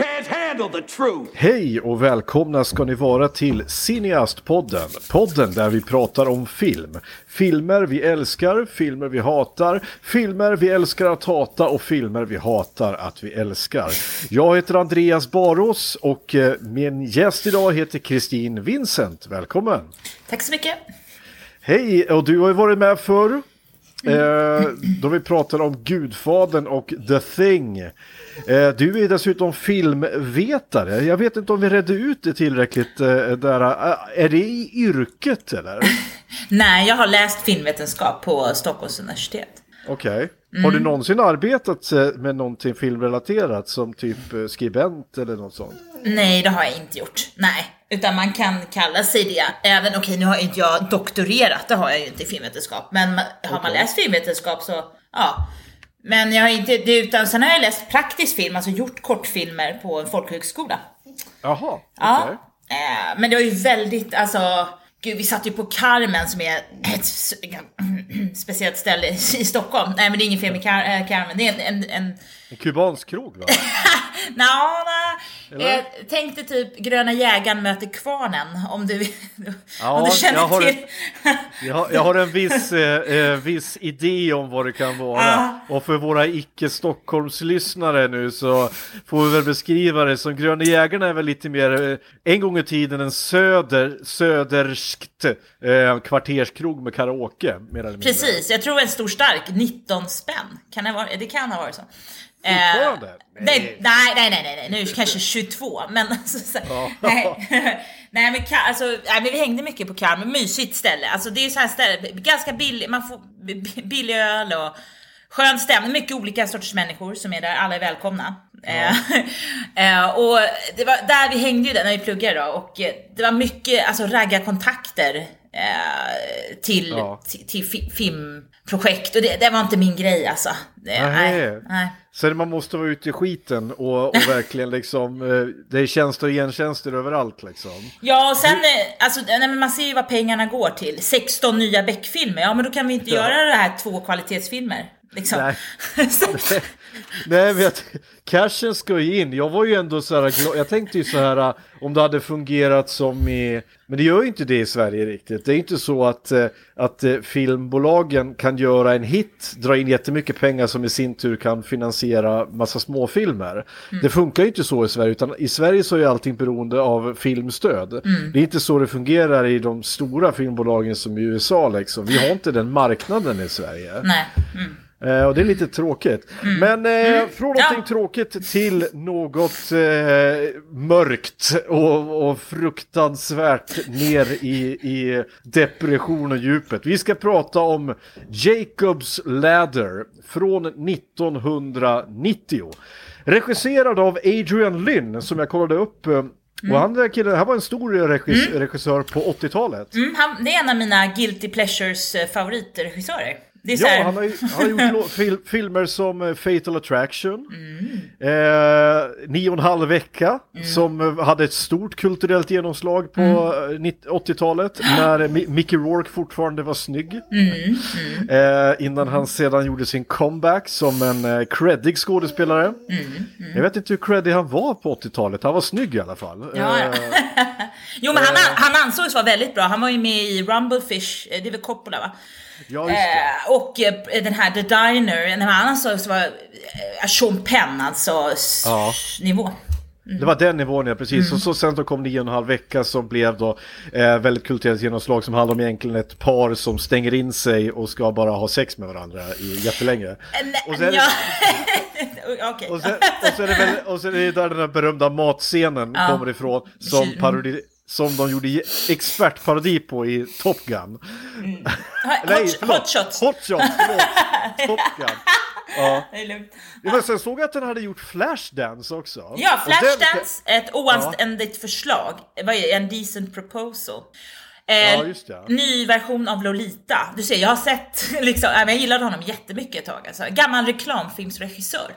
You can't handle the truth! Hej och välkomna ska ni vara till Cineastpodden. Podden där vi pratar om film. Filmer vi älskar, filmer vi hatar, filmer vi älskar att hata och filmer vi hatar att vi älskar. Jag heter Andreas Barås och eh, min gäst idag heter Kristin Vincent. Välkommen! Tack så mycket. Hej, och du har ju varit med förr. Eh, då vi pratade om Gudfadern och The Thing. Eh, du är dessutom filmvetare. Jag vet inte om vi redde ut det tillräckligt. Eh, där. Eh, är det i yrket eller? Nej, jag har läst filmvetenskap på Stockholms universitet. Okej. Har du någonsin arbetat eh, med någonting filmrelaterat som typ eh, skribent eller något sånt? Nej, det har jag inte gjort. Nej, utan man kan kalla sig det. Även, okej, nu har inte jag doktorerat, det har jag ju inte i filmvetenskap. Men har man läst filmvetenskap så, ja. Men jag har inte, det, utan sen har jag läst praktisk film, alltså gjort kortfilmer på en folkhögskola. Jaha, Ja. okej. Eh, men det var ju väldigt, alltså, gud vi satt ju på Carmen som är ett speciellt ställe i Stockholm. Nej men det är inget fel med Car- eh, Carmen, det är en, en, en En kubansk krog va? Nja. Eller? Jag tänkte typ Gröna jägaren möter Kvarnen, om du, Ja, om du känner jag har till. Jag har, jag har en viss, eh, eh, viss idé om vad det kan vara. Ja. Och för våra icke-Stockholmslyssnare nu så får vi väl beskriva det som Gröna Jägarna är väl lite mer, eh, en gång i tiden en söder, söderskt eh, kvarterskrog med karaoke. Mer eller mindre. Precis, jag tror en stor stark, 19 spänn. Kan det, vara, det kan ha varit så. Eh, nej, nej, nej, nej, nej, nu kanske 22, men alltså, så, nej. nej, men, alltså, nej, men vi hängde mycket på Carmen, mysigt ställe. Alltså det är så här ställe, ganska billig, man får billig öl och skön stämning, mycket olika sorters människor som är där, alla är välkomna. Eh, eh, och det var där vi hängde ju där när vi pluggade då, och eh, det var mycket alltså raggarkontakter eh, till, Ja. till, till fi- filmprojekt och det, det var inte min grej alltså. Nej. nej. Så man måste vara ute i skiten och, och verkligen liksom, det är tjänster och gentjänster överallt liksom. Ja, och sen, eh, alltså, nej, men man ser ju vad pengarna går till. 16 nya Beck-filmer, ja men då kan vi inte Ja. göra det här två kvalitetsfilmer. Liksom. Nej. Nej, men jag, cashen ska ju in. Jag var ju ändå så här. Jag tänkte ju så här äh, om det hade fungerat som i... Men det gör ju inte det i Sverige riktigt. Det är inte så att, äh, att äh, filmbolagen kan göra en hit, dra in jättemycket pengar som i sin tur kan finansiera massa småfilmer. Det funkar ju inte så i Sverige, utan i Sverige så är allting beroende av filmstöd. Det är inte så det fungerar i de stora filmbolagen som i USA liksom. Vi har inte den marknaden i Sverige. nej. Mm. Eh, och det är lite tråkigt. Men eh, från någonting Ja. tråkigt till något eh, mörkt och, och fruktansvärt ner i, i depression och djupet. Vi ska prata om Jacob's Ladder från 1990. Regisserad av Adrian Lynn som jag kollade upp. eh, Och han, killen, han var en stor regis, regissör på 80-talet. Mm, han, det är en av mina Guilty Pleasures eh, favoritregissörer. Ja, han har, ju- han har gjort fil filmer som eh, Fatal Attraction, Mm. eh, Nio och en halv vecka, som eh, hade ett stort kulturellt genomslag på Mm. eh, 90 80-talet, när Mi- Mickey Rourke fortfarande var snygg. Mm, Eh, innan han sedan gjorde sin comeback som en eh, creddig skådespelare. Mm, Jag vet inte hur creddig han var på 80-talet, han var snygg i alla fall. Ja, ja. Eh, Jo men han, han ansågs vara väldigt bra. Han var ju med i Rumblefish, eh, det är väl Coppola va? Ja. Eh, och eh, den här The Diner, när han ansågs vara eh, Sean Penn alltså Ja. nivå. Det var den nivån ja, precis. Mm. Och så sen så kom nio och en halv vecka som blev då eh, väldigt kulturellt genomslag som handlar om egentligen ett par som stänger in sig och ska bara ha sex med varandra i jättelänge. Eh, Och sen- ja. Okej. Och sen, och sen är det väl, och sen är det där den här berömda matscenen Ja. kommer ifrån som Kyl- parodi, som de gjorde expertparodi på i Top Gun. Hot, hot shots. Hot Shots, förlåt. Top Gun. Ja. Det är lugnt. Ja, men sen såg jag att den hade gjort Flashdance också. Ja, Och den- Flashdance, ett oanständigt förslag. Vad är en decent proposal. Eh, Ja, just det. Ny version av Lolita. Du ser, jag har sett, liksom, jag gillade honom jättemycket ett tag. Alltså. Gammal reklamfilmsregissör.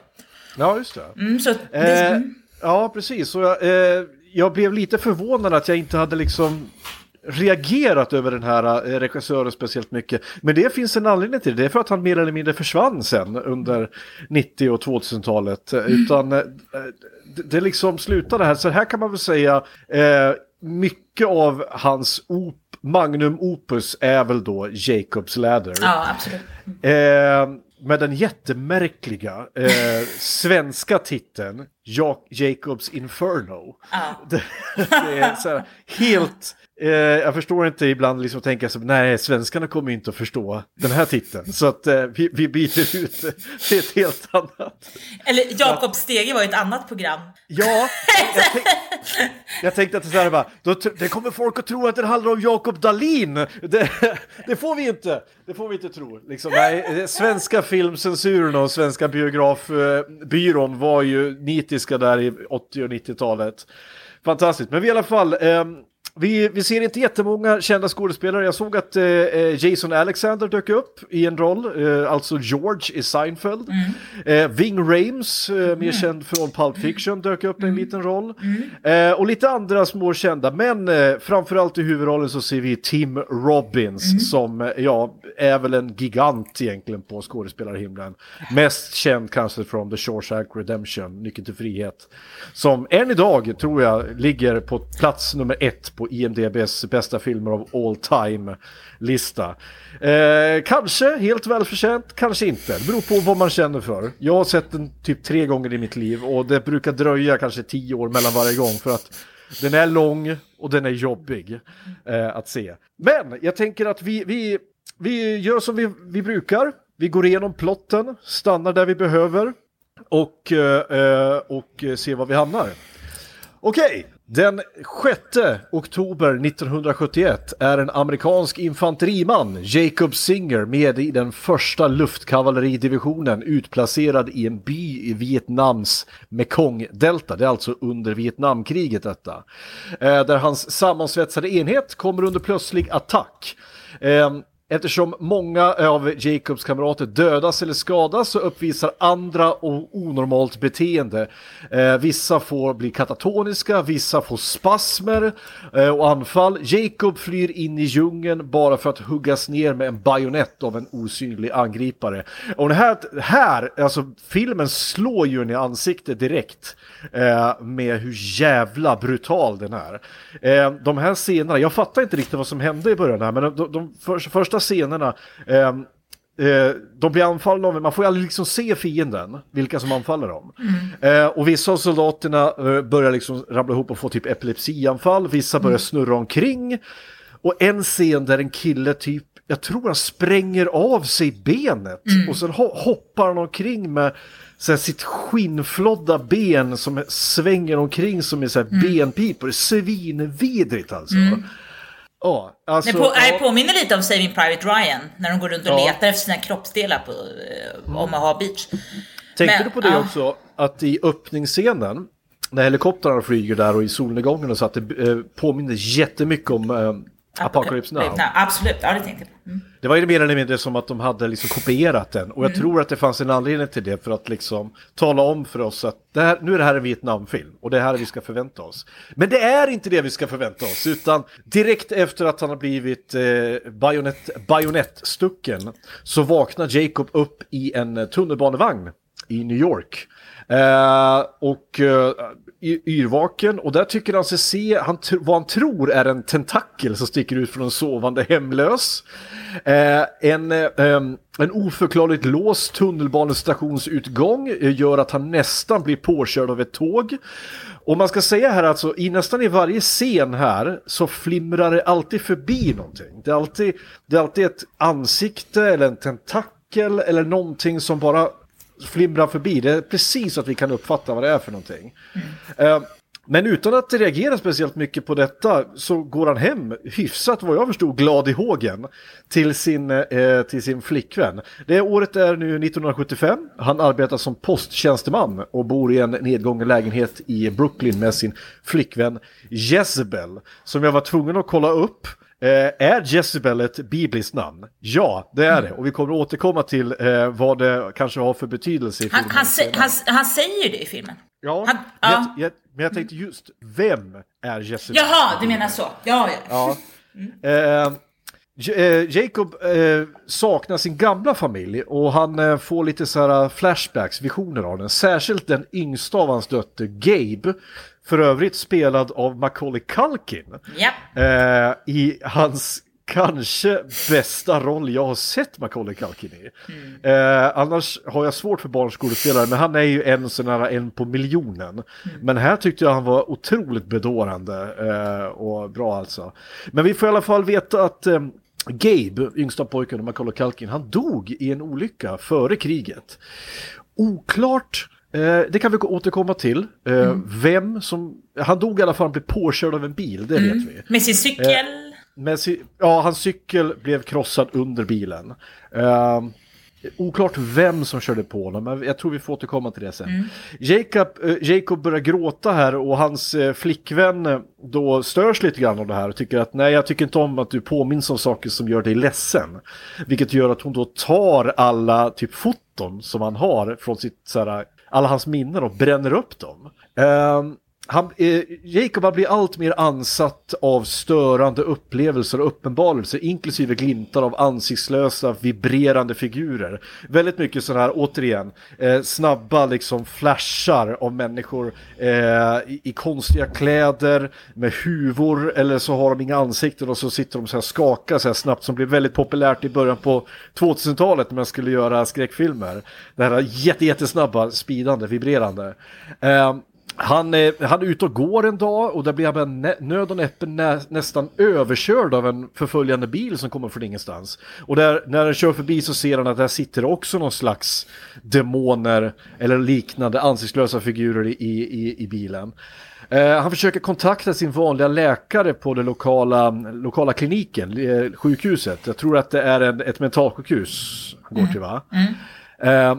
Ja, just det. Mm, så det, Eh, mm. ja, precis. Så jag, eh, jag blev lite förvånad att jag inte hade liksom reagerat över den här eh, regissören speciellt mycket. Men det finns en anledning till det. Det är för att han mer eller mindre försvann sen under 90 och 2000-talet. Utan eh, det, det liksom slutade här. Så här kan man väl säga eh, mycket av hans op magnum opus är väl då Jacobs Ladder. Ja, absolut. Eh, med den jättemärkliga eh, svenska titeln ja Jacobs Inferno. Ja. Det, det är så här, helt... Eh, jag förstår inte ibland liksom tänka så nej, svenskarna kommer inte att förstå den här titeln. Så att eh, vi, vi byter ut det till ett helt annat. Eller Jakob Stege var ju ett annat program. Ja, jag, tänk, jag tänkte att det, så här bara, då, det kommer folk att tro att det handlar om Jakob Dalin. Det, det får vi inte. Det får vi inte tro. Liksom, nej, eh, svenska filmcensuren och svenska biografbyrån var ju nitiska där i 80 och 90-talet. Fantastiskt, men vi i alla fall. ehm, vi, vi ser inte jättemånga kända skådespelare. Jag såg att eh, eh, Jason Alexander dök upp i en roll, eh, alltså George i Seinfeld. Eh, Ving Rhames, eh, mer känd från Pulp Fiction, dök upp i en liten roll. Eh, och lite andra små kända, men framförallt i huvudrollen så ser vi Tim Robbins som, eh, ja, är väl en gigant egentligen på skådespelarhimlen. Mest känd kanske från The Shawshank Redemption, Nyckeln till frihet. Som än idag, tror jag, ligger på plats nummer ett på IMDBs bästa filmer av all time-lista. Eh, kanske helt välförtjänt, kanske inte. Det beror på vad man känner för. Jag har sett den typ tre gånger i mitt liv och det brukar dröja kanske tio år mellan varje gång för att den är lång och den är jobbig eh, att se. Men jag tänker att vi, vi, vi gör som vi, vi brukar. Vi går igenom plotten, stannar där vi behöver och, eh, eh, och ser var vi hamnar. Okej, den 6 oktober 1971 är en amerikansk infanteriman, Jacob Singer, med i den första luftkavalleridivisionen utplacerad i en by i Vietnams Mekong-delta. Det är alltså under Vietnamkriget detta. Eh, där hans sammansvetsade enhet kommer under plötslig attack. Ehm, Eftersom många av Jacobs kamrater dödas eller skadas så uppvisar andra och onormalt beteende. Eh, vissa får bli katatoniska, vissa får spasmer eh, och anfall. Jacob flyr in i djungeln bara för att huggas ner med en bajonett av en osynlig angripare. Och det här, här alltså filmen slår ju en i ansiktet direkt eh, med hur jävla brutal den är. Eh, de här scenerna, jag fattar inte riktigt vad som hände i början här, men de, de för, första scenerna ehm, eh, de blir anfallna av, man får ju aldrig liksom se fienden, vilka som anfaller dem. Eh, och vissa av soldaterna eh, börjar liksom ramla ihop och få typ epilepsianfall, vissa börjar snurra omkring. Och en scen där en kille typ, jag tror han spränger av sig benet och sen ho- hoppar han omkring med så sitt skinnflodda ben som svänger omkring som är så här benpipor. Svinvidrigt alltså. Ja, alltså. Det, på, ja. påminner lite om Saving Private Ryan, när de går runt och Ja. letar efter sina kroppsdelar på eh, Omaha Beach. Tänkte Men, du på det ja. också, att i öppningsscenen, när helikoptrarna flyger där och i solnedgången och så, att det eh, påminner jättemycket om eh, Apocalypse Now. Absolut, ja det tänkte jag. Mm. Det var ju mer eller mindre som att de hade liksom kopierat den. Och jag tror att det fanns en anledning till det för att liksom tala om för oss att här, nu är det här en Vietnamfilm och det här är vi ska förvänta oss. Men det är inte det vi ska förvänta oss utan direkt efter att han har blivit eh, bajonett, bajonettstucken så vaknar Jacob upp i en tunnelbanevagn i New York. Eh, och eh, yrvaken och där tycker han sig se han vad han tror är en tentakel som sticker ut från en sovande hemlös. Eh, en, eh, en oförklarligt låst tunnelbanestationsutgång eh, gör att han nästan blir påkörd av ett tåg. Och man ska säga här alltså, i nästan i varje scen här så flimrar det alltid förbi någonting. Det är alltid, det är alltid ett ansikte eller en tentakel eller någonting som bara flimrar förbi. Det är precis så att vi kan uppfatta vad det är för någonting. Eh, men utan att reagera speciellt mycket på detta så går han hem hyfsat vad jag förstod glad i hågen till sin, eh, till sin flickvän. Det året är nu 1975. Han arbetar som posttjänsteman och bor i en nedgången lägenhet i Brooklyn med sin flickvän Jezebel. Som jag var tvungen att kolla upp. Eh, är Jezebel ett bibliskt namn? Ja, det är det. Och vi kommer återkomma till eh, vad det kanske har för betydelse i Han, filmen. han, senare. han, han säger det i filmen. Ja, Han- men, ja. jag, men jag tänkte just, vem är Jezebel? Jaha, du menar så. Ja, ja. Ja, Eh, J- eh, Jacob eh, saknar sin gamla familj och han eh, får lite så här flashbacks, visioner av den. Särskilt den yngsta av hans dötter, Gabe, för övrigt spelad av Macaulay Culkin. Ja. Eh, I hans kanske bästa roll jag har sett Macaulay Culkin i. Eh, annars har jag svårt för barnskådespelare, men han är ju en sån här en på miljonen. Men här tyckte jag han var otroligt bedårande eh, och bra alltså. Men vi får i alla fall veta att eh, Gabe, yngsta pojken och Macaulay Culkin, han dog i en olycka före kriget. Oklart det kan vi återkomma till. Eh, Vem som... Han dog i alla fall, han blev påkörd av en bil, det vet vi. Med sin cykel. Men si- ja, hans cykel blev krossad under bilen. Oklart vem som körde på honom, men jag tror vi får återkomma till det sen. Jacob, eh, Jacob börjar gråta här och hans eh, flickvän eh, då störs lite grann av det här och tycker att nej, jag tycker inte om att du påminns om saker som gör dig ledsen. Vilket gör att hon då tar alla typ foton som han har från sitt, så här, alla hans minnen och bränner upp dem. Um, han, eh, Jacob han blir allt mer ansatt av störande upplevelser och uppenbarelser, inklusive glimtar av ansiktslösa, vibrerande figurer. Väldigt mycket sådana här, återigen, eh, snabba liksom flashar av människor eh, i, i konstiga kläder, med huvor, eller så har de inga ansikten och så sitter de så här skakar så här snabbt, som blev väldigt populärt i början på 2000-talet när man skulle göra skräckfilmer. Det här jätte, jättesnabba, speedande, vibrerande. Eh, han, eh, han är ute och går en dag och där blir han nä- nöd och näppe nä, nästan överkörd av en förföljande bil som kommer från ingenstans. Och där, när den kör förbi så ser han att där sitter också någon slags demoner eller liknande ansiktslösa figurer i, i, i bilen. Eh, han försöker kontakta sin vanliga läkare på den lokala, lokala kliniken, eh, sjukhuset. Jag tror att det är en, ett mentalsjukhus han går till va? Eh,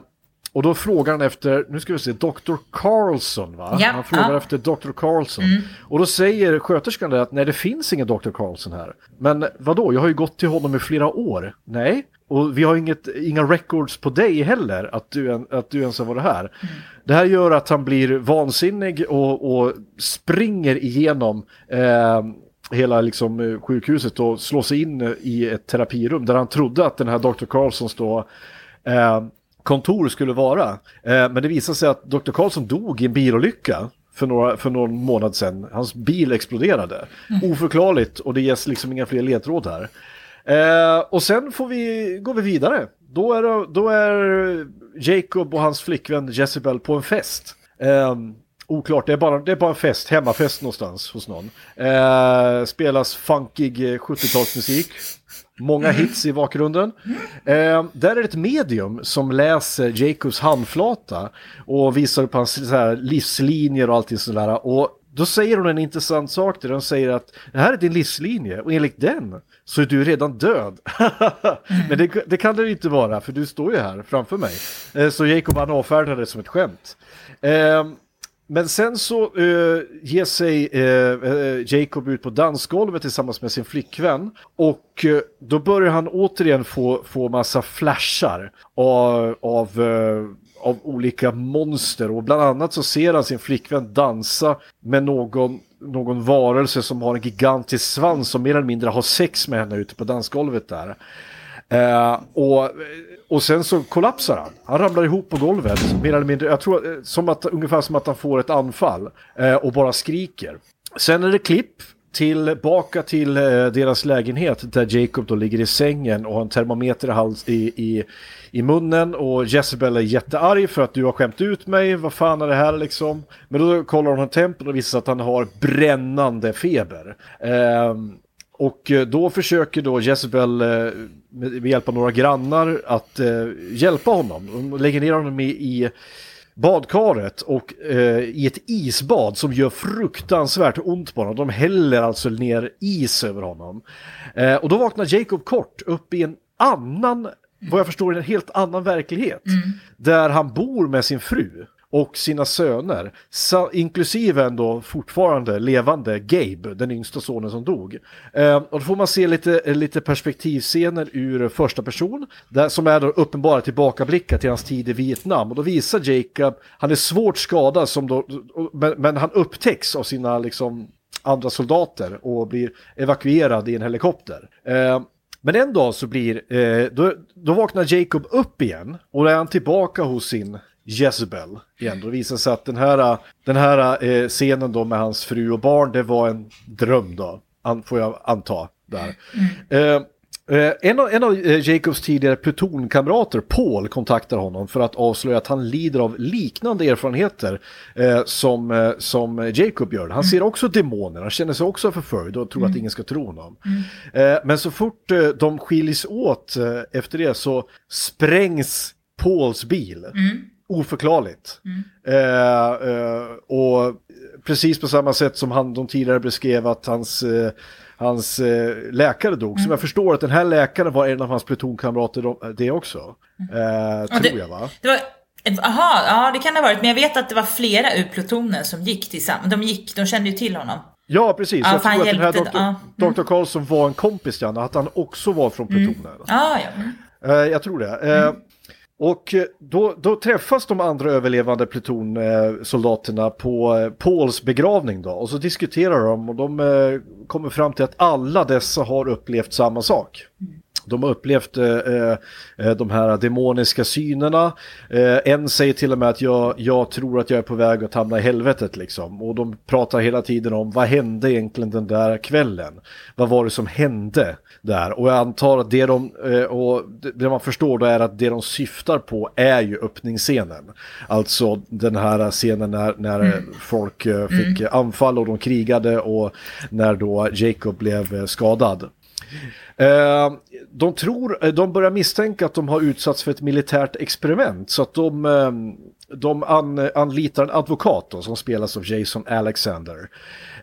och då frågar han efter, nu ska vi se, Dr. Carlson va? Ja, han frågar ja. efter Dr. Carlson. Och då säger sköterskan där att nej det finns ingen Dr. Carlson här. Men vadå, jag har ju gått till honom i flera år. Nej, och vi har inget, inga records på dig heller att du, att du ens har varit här. Det här gör att han blir vansinnig och, och springer igenom eh, hela liksom, eh, sjukhuset och slår sig in i ett terapirum där han trodde att den här Dr. Carlsons då eh, kontor skulle vara. Eh, men det visade sig att Dr. Karlsson dog i en bilolycka för, några, för någon månad sedan. Hans bil exploderade. Oförklarligt och det ges liksom inga fler ledtråd här. Eh, och sen får vi, går vi vidare. Då är, då är Jacob och hans flickvän Jezebel på en fest. Eh, oklart, det är, bara, det är bara en fest, hemmafest någonstans hos någon. Eh, spelas funkig eh, 70-talsmusik. Många hits i bakgrunden. Eh, där är ett medium som läser Jacobs handflata och visar upp hans så här, livslinjer och allting sådär. Och då säger hon en intressant sak där hon säger att det här är din livslinje och enligt den så är du redan död. Men det, det kan det inte vara för du står ju här framför mig. Eh, så Jacob han avfärdar det som ett skämt. Eh, men sen så eh, ger sig eh, eh, Jacob ut på dansgolvet tillsammans med sin flickvän. Och eh, då börjar han återigen få, få massa flashar av, av, eh, av olika monster. Och bland annat så ser han sin flickvän dansa med någon, någon varelse som har en gigantisk svans som mer eller mindre har sex med henne ute på dansgolvet där. Eh, och, och sen så kollapsar han. Han ramlar ihop på golvet. Mer eller mindre, jag tror eh, som att, ungefär som att han får ett anfall. Eh, och bara skriker. Sen är det klipp tillbaka till eh, deras lägenhet där Jacob då ligger i sängen och har en termometer i, hals, i, i, i munnen och Jezebel är jättearg för att du har skämt ut mig, vad fan är det här liksom? Men då kollar hon tempen och visar att han har brännande feber. Eh, och eh, då försöker då Jezebel eh, med hjälp av några grannar att eh, hjälpa honom. De lägger ner honom i, badkaret och i ett isbad som gör fruktansvärt ont på honom. De häller alltså ner is över honom. Och då vaknar Jacob kort upp i en annan, vad jag förstår, en helt annan verklighet. Där han bor med sin fru och sina söner, sa, inklusive ändå fortfarande levande Gabe, den yngsta sonen som dog. Eh, och då får man se lite, lite perspektivscener ur första person, där, som är då uppenbara tillbakablickar till hans tid i Vietnam. Och då visar Jacob, han är svårt skadad, som då, men, men han upptäcks av sina liksom, andra soldater och blir evakuerad i en helikopter. Eh, men en dag så blir, eh, då, då vaknar Jacob upp igen och då är han tillbaka hos sin Jezebel igen. Då visar sig att den här, den här eh, scenen då med hans fru och barn, det var en dröm då, an, får jag anta. Där. Eh, eh, en av, en av Jacobs tidigare plutonkamrater, Paul, kontaktar honom för att avslöja att han lider av liknande erfarenheter som, som Jacob gör. Han ser också demoner, han känner sig också förföljd och tror att ingen ska tro honom. Eh, men så fort de skiljs åt efter det så sprängs Pauls bil. Oförklarligt. Eh, eh, och precis på samma sätt som han de tidigare beskrev att hans, eh, hans eh, läkare dog. Som jag förstår att den här läkaren var en av hans plutonkamrater de- det också. Eh, tror det- jag va? Det var, aha, ja det kan det ha varit. Men jag vet att det var flera ur plutonen som gick tillsammans. De gick, de kände ju till honom. Ja, precis. Ja, jag tror att den här doktor, ja. doktor Karlsson var en kompis till honom, att han också var från plutonen. Ja, ja. Mm. Eh, jag tror det. Och eh, då, då träffas de andra överlevande plutonsoldaterna på eh, Pauls begravning då. Och så diskuterar de och de eh, kommer fram till att alla dessa har upplevt samma sak. Mm. De har upplevt eh, eh, de här demoniska synerna. Eh, en säger till och med att jag, jag tror att jag är på väg att hamna i helvetet liksom. Och de pratar hela tiden om vad hände egentligen den där kvällen? Vad var det som hände där? Och jag antar att det de, eh, och det- man förstår då är att det de syftar på är ju öppningsscenen. Alltså den här scenen när, när eh, folk eh, fick eh, anfall och de krigade och när då Jacob blev eh, skadad. Eh, de, tror, eh, de börjar misstänka att de har utsatts för ett militärt experiment så att de, eh, de an, anlitar en advokat då, som spelas av Jason Alexander.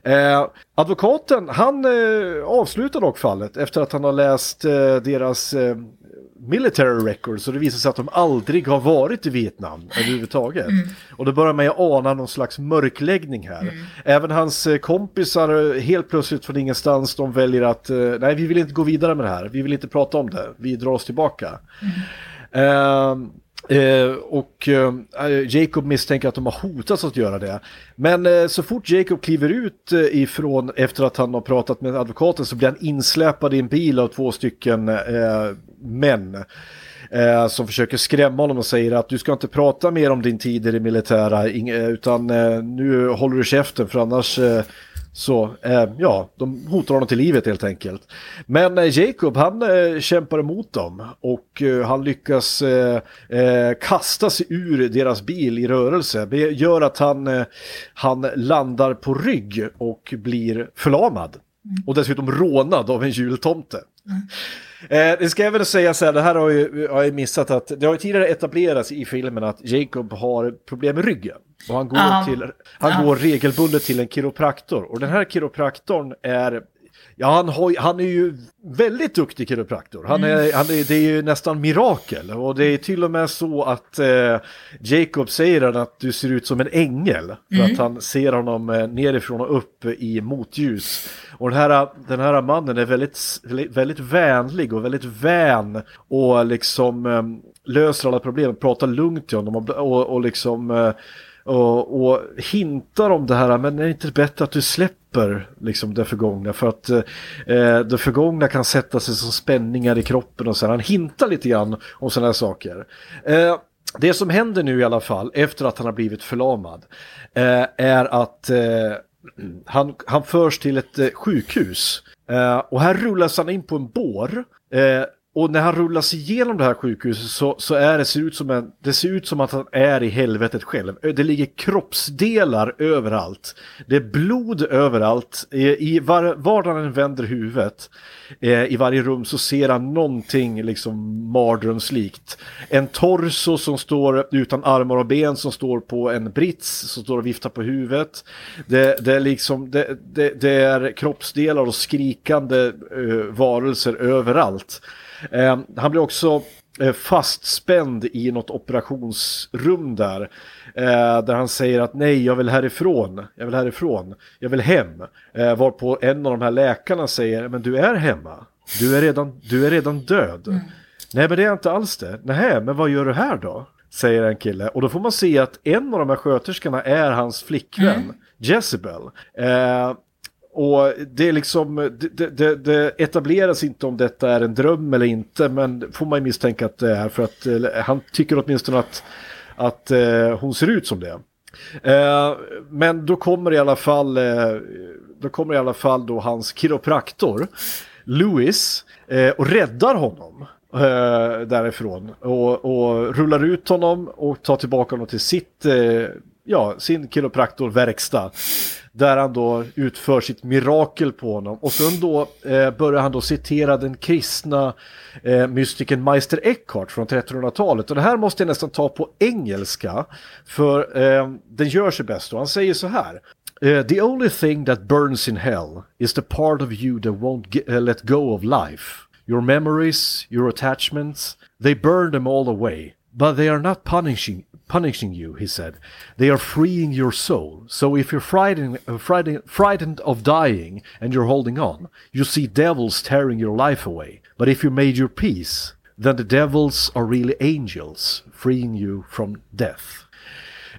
Eh, advokaten han eh, avslutar dock fallet efter att han har läst eh, deras eh, military records och det visar sig att de aldrig har varit i Vietnam överhuvudtaget. Och då börjar man ju ana någon slags mörkläggning här. Även hans eh, kompisar eh, helt plötsligt från ingenstans de väljer att eh, nej vi vill inte gå vidare med det här, vi vill inte prata om det, vi drar oss tillbaka. Ehm, Eh, och eh, eh, Jacob misstänker att de har hotats att göra det. Men eh, så fort Jacob kliver ut eh, ifrån efter att han har pratat med advokaten så blir han insläpad i en bil av två stycken eh, män. Eh, som försöker skrämma honom och säger att du ska inte prata mer om din tid i det militära eh, utan eh, nu håller du käften för annars eh, så, eh, ja, de hotar honom till livet helt enkelt. Men eh, Jacob, han eh, kämpar emot dem och eh, han lyckas eh, eh, kasta sig ur deras bil i rörelse. Det gör att han, han landar på rygg och blir förlamad. Och dessutom rånad av en jultomte. Eh, det ska även säga så här, det här har ju, har jag missat att det har tidigare etablerats i filmen att Jacob har problem med ryggen. Och han går, Ja. till, han Ja. går regelbundet till en kiropraktor. Och den här kiropraktorn är, ja han, har, han är ju väldigt duktig kiropraktor. Han är, han är, det är ju nästan mirakel. Och det är till och med så att eh, Jacob säger att du ser ut som en ängel. För att han ser honom eh, nerifrån och upp i motljus. Och den här, den här mannen är väldigt, väldigt vänlig och väldigt vän och liksom eh, löser alla problem, pratar lugnt till honom och, och, och liksom eh, och, och hintar om det här, men är det inte bättre att du släpper liksom det förgångna för att eh, det förgångna kan sätta sig som spänningar i kroppen och så här. Han hintar lite grann om sådana här saker. Eh, det som händer nu i alla fall efter att han har blivit förlamad eh, är att eh, han, han förs till ett eh, sjukhus eh, och här rullas han in på en bår. Eh, och när han rullas igenom det här sjukhuset så, så är det, ser ut som en, det ser ut som att han är i helvetet själv. Det ligger kroppsdelar överallt. Det är blod överallt. I, var, var han vänder huvudet eh, i varje rum så ser han någonting liksom mardrömslikt. En torso som står utan armar och ben som står på en brits som står och viftar på huvudet. Det, det är liksom det, det, det är kroppsdelar och skrikande eh, varelser överallt. Eh, han blir också eh, fastspänd i något operationsrum där. Eh, där han säger att nej, jag vill härifrån, jag vill härifrån, jag vill hem. Varpå en av de här läkarna säger, men du är hemma, du är redan, du är redan död. Nej, men det är inte alls det. Nej, men vad gör du här då? Säger en kille. Och då får man se att en av de här sköterskorna är hans flickvän, Jezebel. Eh, och det är liksom, det, det, det, etableras inte om detta är en dröm eller inte, men får man ju misstänka att det är för att eh, han tycker åtminstone att, att eh, hon ser ut som det. Eh, men då kommer i alla fall, eh, då kommer i alla fall då hans kiropraktor, Louis, eh, och räddar honom eh, därifrån och, och rullar ut honom och tar tillbaka honom till sitt, ja, sin kiropraktorverkstad. Där han då utför sitt mirakel på honom. Och sen då eh, börjar han då citera den kristna eh, mystiken Meister Eckhart från 1300-talet. Och det här måste jag nästan ta på engelska. För eh, den gör sig bäst. Och han säger så här. Uh, the only thing that burns in hell is the part of you that won't uh, let go of life. Your memories, your attachments, they burn them all away. But they are not punishing punishing you, he said. They are freeing your soul. So if you're frightened, uh, frightened, frightened of dying and you're holding on, you see devils tearing your life away. But if you made your peace, then the devils are really angels freeing you from death.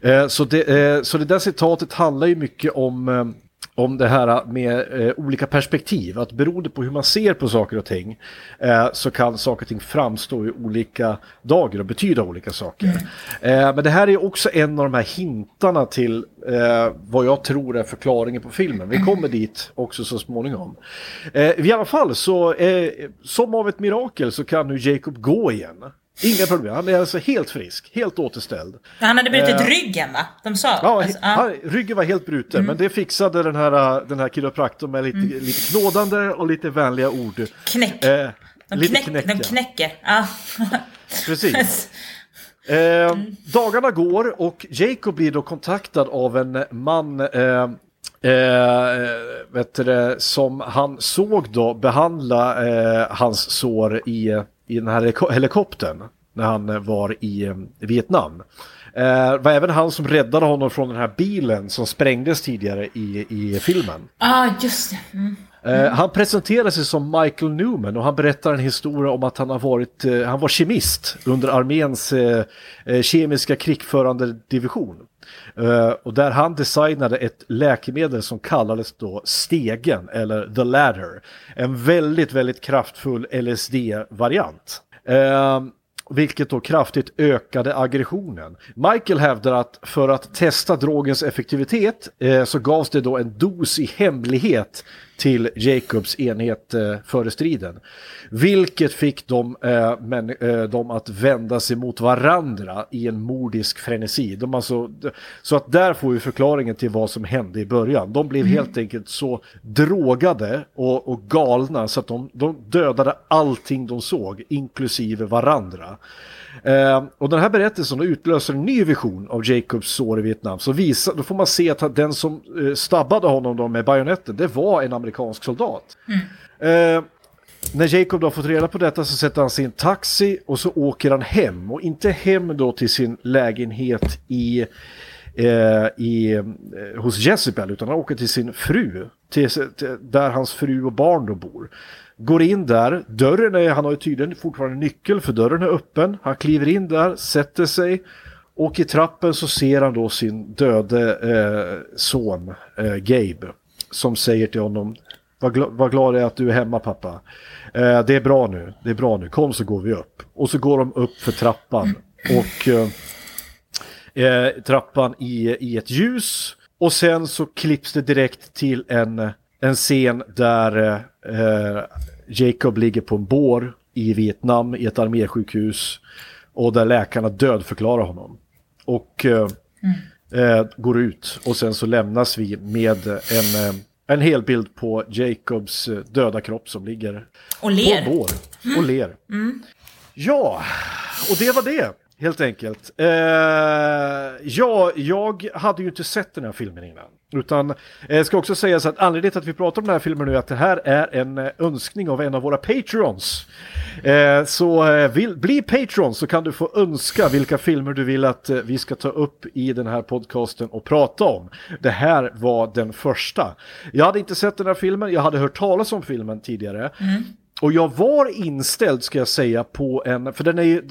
Eh, så, det, eh, så det där citatet handlar ju mycket om eh, om det här med eh, olika perspektiv. Att beroende på hur man ser på saker och ting eh, så kan saker och ting framstå i olika dagar och betyda olika saker. Mm. Eh, men det här är också en av de här hintarna till eh, vad jag tror är förklaringen på filmen. Vi kommer dit också så småningom. Eh, I alla fall så, eh, som av ett mirakel så kan nu Jacob gå igen. Inga problem, han är alltså helt frisk, helt återställd. Han hade brutit eh, ryggen va? De sa? Ja, alltså, han, ryggen var helt bruten, mm. men det fixade den här, den här kiropraktorn med lite, mm. lite knådande och lite vänliga ord. Knäck. Eh, de, lite knäck, knäck, de knäcker. Ja. Precis. Eh, mm. Dagarna går och Jacob blir då kontaktad av en man eh, Eh, vet du, som han såg då behandla eh, hans sår i i den här helikoptern när han var i eh, Vietnam. Eh, var även han som räddade honom från den här bilen som sprängdes tidigare i, i filmen. Ja, ah, just det. Mm. Mm. Han presenterar sig som Michael Newman och han berättar en historia om att han har varit, eh, han var kemist under arméns kemiska krigförande division. Eh, och där han designade ett läkemedel som kallades då Stegen eller The Ladder. En väldigt, väldigt kraftfull LSD-variant. Ehm, vilket då kraftigt ökade aggressionen. Michael hävdar att för att testa drogens effektivitet eh, så gavs det då en dos i hemlighet till Jacobs enhet eh, före striden. Vilket fick dem, eh, men, eh, dem att vända sig mot varandra i en mordisk frenesi. De alltså, så att där får vi förklaringen till vad som hände i början. De blev mm. helt enkelt så drogade och, och galna så att de, de dödade allting de såg, inklusive varandra. Eh, och den här berättelsen utlöser en ny vision av Jacobs sår i Vietnam. Så visa, då får man se att den som eh, stabbade honom då med bajonetten, det var en amerikansk soldat. Mm. Eh, när Jacob då fått reda på detta så sätter han sin taxi och så åker han hem. Och inte hem då till sin lägenhet i, eh, i, eh, hos Jezebel utan han åker till sin fru. Till, till, där hans fru och barn då bor. Går in där, dörren är, han har ju tydligen fortfarande nyckel för dörren är öppen. Han kliver in där, sätter sig och i trappen så ser han då sin döde eh, son eh, Gabe. Som säger till honom, vad, gl vad glad jag är att du är hemma pappa. Eh, det är bra nu, det är bra nu, kom så går vi upp. Och så går de upp för trappan. Och eh, eh, trappan i, i ett ljus. Och sen så klipps det direkt till en, en scen där eh, Jacob ligger på en bår i Vietnam i ett armésjukhus och där läkarna dödförklarar honom. Och eh, mm eh, går ut och sen så lämnas vi med en, eh, en hel bild på Jacobs eh, döda kropp som ligger och ler. på bår och ler. Mm. Ja, och det var det helt enkelt. Eh, ja, jag hade ju inte sett den här filmen innan. Utan eh, ska också sägas att anledningen till att vi pratar om den här filmen nu är att det här är en eh, önskning av en av våra patrons. Eh, så eh, vill, bli patron så kan du få önska vilka filmer du vill att eh, vi ska ta upp i den här podcasten och prata om. Det här var den första. Jag hade inte sett den här filmen, jag hade hört talas om filmen tidigare. Mm. Och jag var inställd ska jag säga på en, för den är ju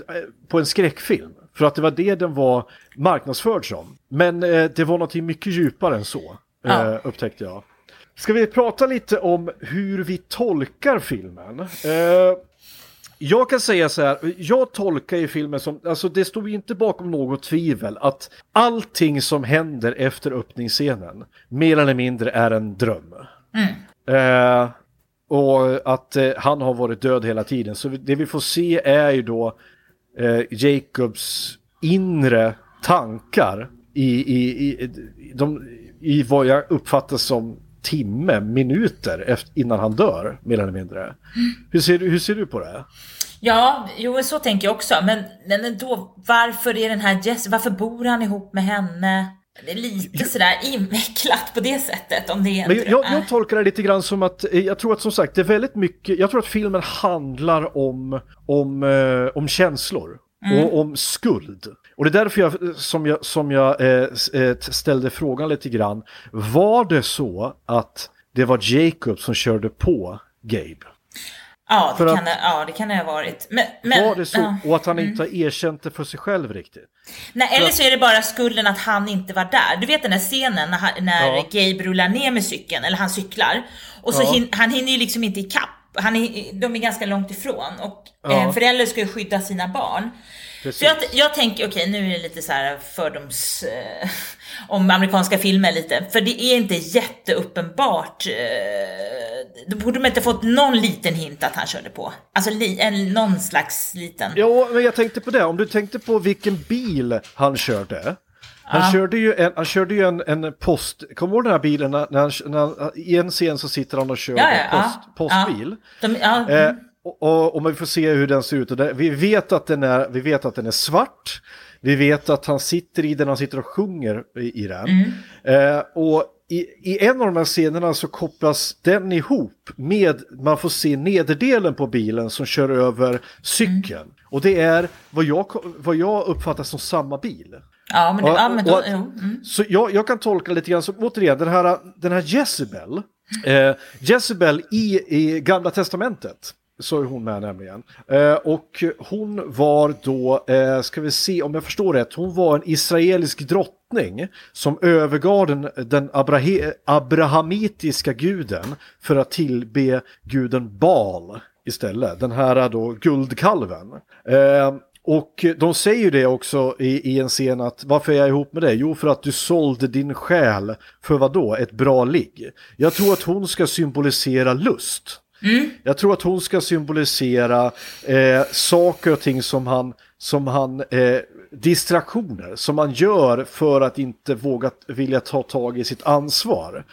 på en skräckfilm. För att det var det den var marknadsförd som. Men eh, det var något mycket djupare än så, eh, upptäckte jag. Ska vi prata lite om hur vi tolkar filmen? Eh, jag kan säga så här, jag tolkar ju filmen som, alltså det står ju inte bakom något tvivel att allting som händer efter öppningsscenen mer eller mindre är en dröm. Eh, och att eh, han har varit död hela tiden. Så det vi får se är ju då eh, Jacobs inre tankar i, i, i, de, i vad jag uppfattar som timme, minuter efter, innan han dör, mer eller mindre. Hur ser, du, hur ser du på det? Ja, jo så tänker jag också. Men, men då, varför är den här Jess, varför bor han ihop med henne? Det är lite sådär invecklat på det sättet om det är en Men jag, dröm. jag tolkar det lite grann som att, eh, jag tror att som sagt, det är väldigt mycket, jag tror att filmen handlar om, om, eh, om känslor och om skuld. Och det är därför jag, som jag, som jag eh, eh, ställde frågan lite grann, var det så att det var Jacob som körde på Gabe? Ja, det att- kan det, ja, det kan det ha varit. Men, men, Var det så? ja. Och att han inte har erkänt det för sig själv riktigt? Nej, eller så är det bara skulden att han inte var där. Du vet den här scenen när, när Ja. Gabe rullar ner med cykeln, eller han cyklar. Och så Ja. hin, han hinner ju liksom inte ikapp. Han är, de är ganska långt ifrån och Ja. eh, föräldrar ska ju skydda sina barn. Precis. Så jag, jag tänker, okej nu är det lite så här fördoms... Eh, om amerikanska filmer lite. För det är inte jätteuppenbart. Eh, då borde de inte fått någon liten hint att han körde på. Alltså li, en, någon slags liten... Ja, men jag tänkte på det. Om du tänkte på vilken bil han körde. Han körde ju en, han körde ju en, en post, kommer du ihåg den här bilen när, han, när han, i en scen så sitter han och kör Ja, ja, post, ja. postbil. Ja. De, ja, Eh, och, och, och man får se hur den ser ut. Och vi, vet att den är, vi vet att den är svart. Vi vet att han sitter i den, han sitter och sjunger i, i den. Eh, och i, i en av de här scenerna så kopplas den ihop med, man får se nederdelen på bilen som kör över cykeln. Och det är vad jag, vad jag uppfattar som samma bil. ja, men, det, ja, men då, och mm. Så jag, jag kan tolka lite grann som, återigen, den här, den här Jezebel, eh, Jezebel i, i Gamla Testamentet, så är hon med nämligen. Eh, och hon var då, eh, ska vi se om jag förstår rätt, hon var en israelisk drottning som övergav den, den abrahe, abrahamitiska guden för att tillbe guden Baal istället, den här då guldkalven. Eh, och de säger ju det också i, i en scen att varför är jag ihop med dig? Jo, för att du sålde din själ för vad då? Ett bra ligg. Jag tror att hon ska symbolisera lust. Jag tror att hon ska symbolisera eh, saker och ting som han, som han eh, distraktioner som man gör för att inte våga vilja ta tag i sitt ansvar.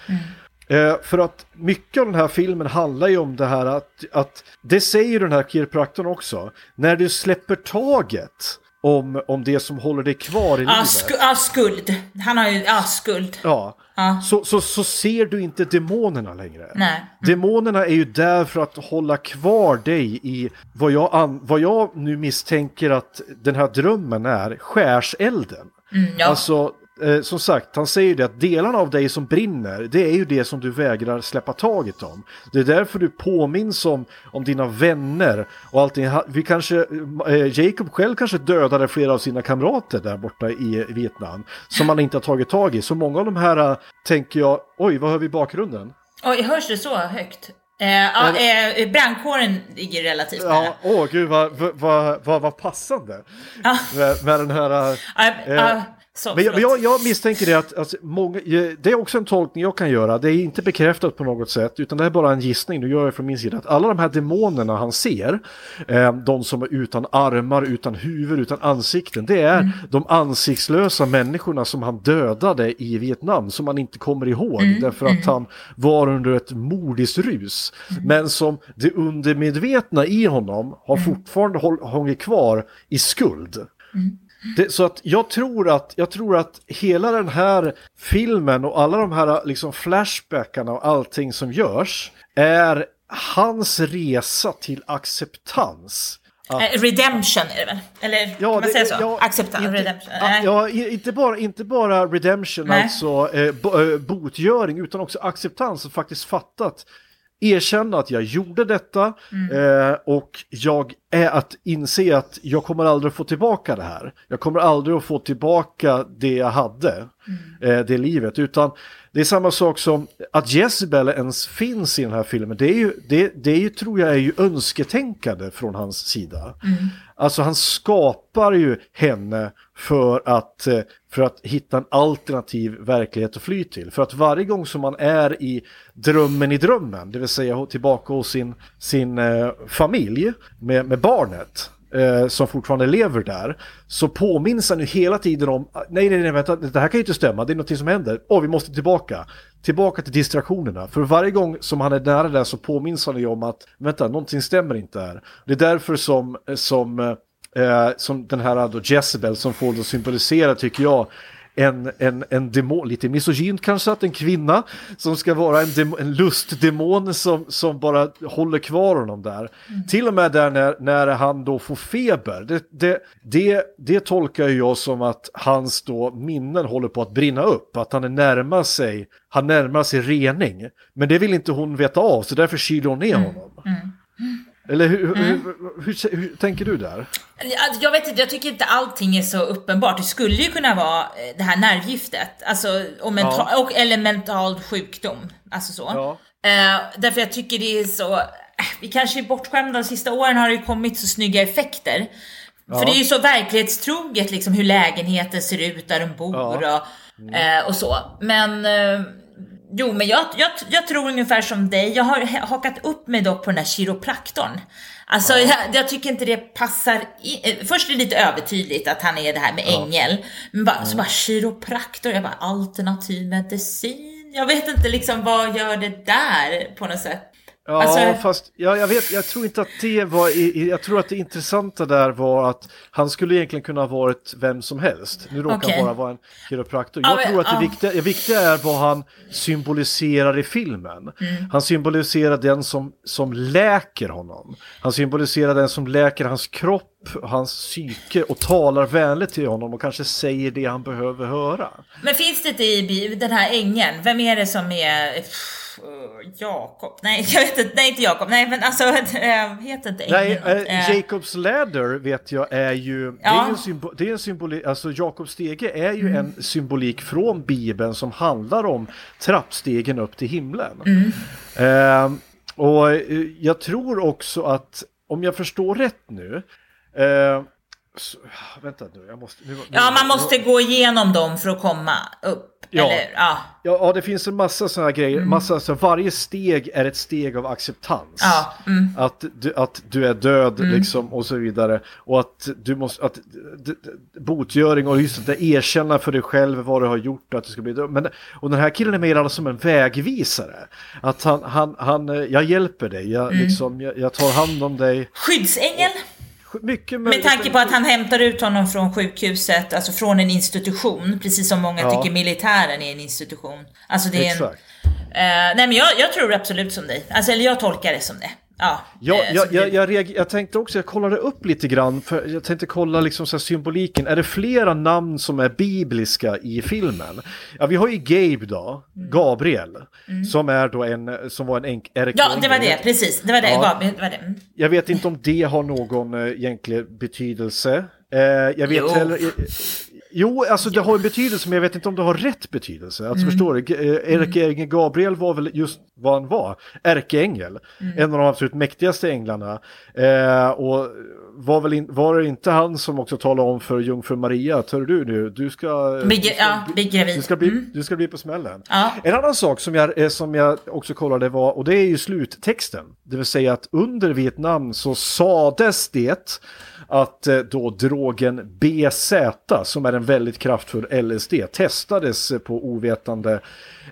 Eh, för att mycket av den här filmen handlar ju om det här att, att det säger den här kiropraktorn också, när du släpper taget om, om det som håller dig kvar i livet. ja, skuld. Han har ju, ja, skuld. Ja, Ja. Så, så, så ser du inte demonerna längre. Nej. Demonerna är ju där för att hålla kvar dig i vad jag, an, vad jag nu misstänker att den här drömmen är, skärselden. Mm, ja. Alltså, eh, som sagt, han säger det att delarna av dig som brinner, det är ju det som du vägrar släppa taget om. Det är därför du påminns om, om dina vänner och allting. Vi kanske, eh, Jacob själv kanske dödade flera av sina kamrater där borta i Vietnam, som han inte har tagit tag i. Så många av de här eh, tänker jag, oj, vad hör vi i bakgrunden? Oj, hörs det så högt? Eh, ja, eh, brandkåren ligger relativt nära. Ja, åh gud vad, vad, vad, vad, passande. Ja. Med, med den här... eh, eh, ja, så, Men jag, jag, jag misstänker det att, att många, eh, det är också en tolkning jag kan göra, det är inte bekräftat på något sätt, utan det är bara en gissning, nu gör jag från min sida, att alla de här demonerna han ser, eh, de som är utan armar, utan huvud, utan ansikten, det är Mm. de ansiktslösa människorna som han dödade i Vietnam, som man inte kommer ihåg, Mm. därför att han var under ett mordiskt rus, Mm. men som det undermedvetna i honom har Mm. fortfarande håll, hållit kvar i skuld. Det, så att jag tror att, jag tror att hela den här filmen och alla de här liksom flashbackarna och allting som görs är hans resa till acceptans. Eh, redemption är det väl? Eller kan man säga så? ja, Acceptans, inte, redemption. ja, Nej. ja, inte, bara, inte bara redemption, Nej. alltså eh, bo, eh, botgöring, utan också acceptans och faktiskt fattat erkänna att jag gjorde detta Mm. eh, och jag är att inse att jag kommer aldrig få tillbaka det här. Jag kommer aldrig att få tillbaka det jag hade, Mm. eh, det livet, utan det är samma sak som att Jezebel ens finns i den här filmen. Det är ju, det, det är ju, tror jag, är ju önsketänkande från hans sida. Alltså han skapar ju henne för att, eh, för att hitta en alternativ verklighet att fly till. För att varje gång som man är i drömmen i drömmen, det vill säga tillbaka hos sin, sin eh, familj med, med barnet, eh, som fortfarande lever där, så påminns han ju hela tiden om, ah, nej, nej, nej, vänta, det här kan ju inte stämma, det är någonting som händer, åh, vi måste tillbaka. Tillbaka till distraktionerna, för varje gång som han är nära där så påminns han ju om att, vänta, någonting stämmer inte här. Det är därför som, som, eh, eh, som den här då Jezebel som får då symbolisera, tycker jag, en, en, en demon, lite misogynt kanske, att en kvinna som ska vara en, dem, en lustdemon som, som bara håller kvar honom där. Till och med där när, när han då får feber, det, det, det, det tolkar jag som att hans då minnen håller på att brinna upp, att han är närmar sig, han närmar sig rening. Men det vill inte hon veta av, så därför kyler hon ner honom. Eller hur, hur, hur, hur, hur tänker du där? Jag- Jag vet inte, jag tycker inte allting är så uppenbart. Det skulle ju kunna vara eh, det här nervgiftet, alltså, och mental, och, eller mental sjukdom. Alltså så. Ja. Eh, därför jag tycker det är så, eh, vi kanske är bortskämda de sista åren har det ju kommit så snygga effekter. För det är ju så verklighetstroget liksom hur lägenheten ser ut där de bor Ja. och, eh, och så. Men eh, Jo, men jag, jag, jag tror ungefär som dig. Jag har ha- hakat upp mig dock på den här kiropraktorn. Alltså, jag, jag tycker inte det passar i, eh, Först är det lite övertydligt att han är det här med ängel. Men bara, så bara kiropraktor, jag bara alternativ medicin. Jag vet inte liksom vad gör det där på något sätt. Ja, Alltså- fast ja, jag, vet, jag tror inte att det var, i, jag tror att det intressanta där var att han skulle egentligen kunna ha varit vem som helst. Nu råkar Okej. han bara vara en kiropraktor. Ja, Jag tror att det viktiga, det viktiga är vad han symboliserar i filmen. Mm. Han symboliserar den som, som läker honom. Han symboliserar den som läker hans kropp, hans psyke och talar vänligt till honom och kanske säger det han behöver höra. Men finns det inte i den här ängeln, vem är det som är... pff, Jakob? Nej, jag vet inte. Nej, inte Jakob. Nej, men alltså, äh, heter inte Nej, Eh, Jacobs ladder vet jag är ju, det är Ja. en, symbo, det är en symbolik, alltså Jakobs stege är ju Mm. en symbolik från Bibeln som handlar om trappstegen upp till himlen. Mm. Eh, och jag tror också att, om jag förstår rätt nu, eh, så, vänta nu, jag måste... Nu, nu, Ja, man måste gå igenom dem för att komma upp. Ja. Eller, ja. Ja, ja, det finns en massa sådana här grejer. Massa, så varje steg är ett steg av acceptans. Ja, mm. Att, du, att du är död liksom och så vidare. Och att du måste, att d- d- botgöring och just att erkänna för dig själv vad du har gjort att du ska bli död. Men, och den här killen är mer alltså som en vägvisare. Att han, han, han eh, jag hjälper dig, jag, Mm. liksom, jag, jag tar hand om dig. Skyddsängel. Mycket Med tanke på att han hämtar ut honom från sjukhuset, alltså från en institution, precis som många Ja. tycker militären är en institution. Alltså det är en... Exakt. Eh, nej men jag, jag tror absolut som dig. Alltså, eller jag tolkar det som det. Ja, Ja, eh, jag, jag, du. jag, reager- jag tänkte också, jag kollade upp lite grann, för jag tänkte kolla liksom så symboliken. Är det flera namn som är bibliska i filmen? Ja, vi har ju Gabe då, Gabriel, som är då en, som var en enk, Mm. Ja, det var det, precis. Det var det. Ja. Ja. Det var det. Mm. Jag vet inte om det har någon äh, egentlig betydelse. Eh, jag vet Jo. heller... eh, Jo, alltså det har en betydelse men jag vet inte om det har rätt betydelse. Alltså förstår du, G- eh, ärkeängeln Gabriel var väl just vad han var, ärkeängel. En av de absolut mäktigaste änglarna. Eh, och var, väl in, var det inte han som också talade om för jungfru Maria hör du nu, du ska... Bli, du ska- ja, bli gravid. du ska, bli, du ska bli på smällen. Ja. En annan sak som jag, eh, som jag också kollade var, och det är ju sluttexten. Det vill säga att under Vietnam så sades det att eh, då drogen BZ, som är en väldigt kraftfull LSD, testades på ovetande.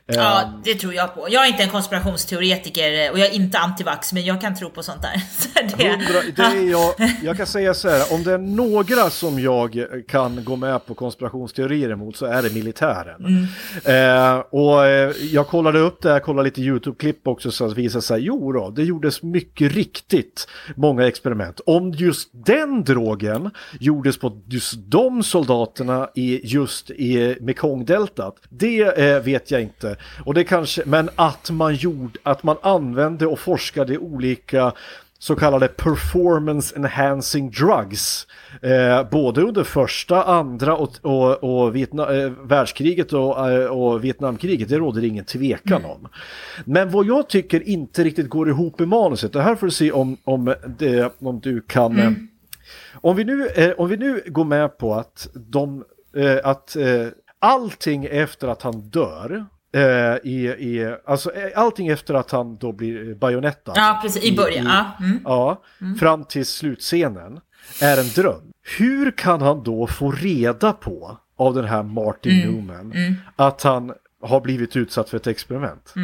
Ja, det tror jag på. Jag är inte en konspirationsteoretiker eh, och jag är inte antivax, men jag kan tro på sånt där. Så det, Hundra, det är jag, jag kan säga så här, om det är några som jag kan gå med på konspirationsteorier emot så är det militären. Eh, och eh, jag kollade upp det här, kollade lite YouTube-klipp också så att det visade sig, jo då, det gjordes mycket riktigt många experiment. Om just den drogen gjordes på just de soldaterna i just i Mekongdeltat, det eh, vet jag inte. Och det kanske, men att man gjorde, att man använde och forskade olika så kallade performance enhancing drugs. Eh, både under första, andra och, och, och Vietna, eh, världskriget och, eh, och Vietnamkriget, det råder ingen tvekan om. Men vad jag tycker inte riktigt går ihop i manuset, det här får du se om, om, det, om du kan... eh, Om, vi nu, eh, om vi nu går med på att, de, att allting efter att han dör i, i, alltså eh, allting efter att han då blir bajonettad. Ja, precis. I början. Ja. Mm. Ja, fram till slutscenen är en dröm. Hur kan han då få reda på av den här Martin Mm. Newman att han har blivit utsatt för ett experiment?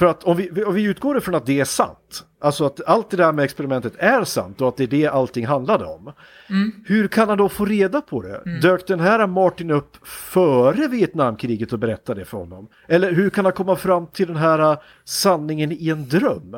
Mm. För att om vi, om vi utgår ifrån att det är sant, alltså att allt det där med experimentet är sant och att det är det allting handlade om. Mm. Hur kan han då få reda på det? Dök den här Martin upp före Vietnamkriget och berättade det för honom? Eller hur kan han komma fram till den här uh, sanningen i en dröm?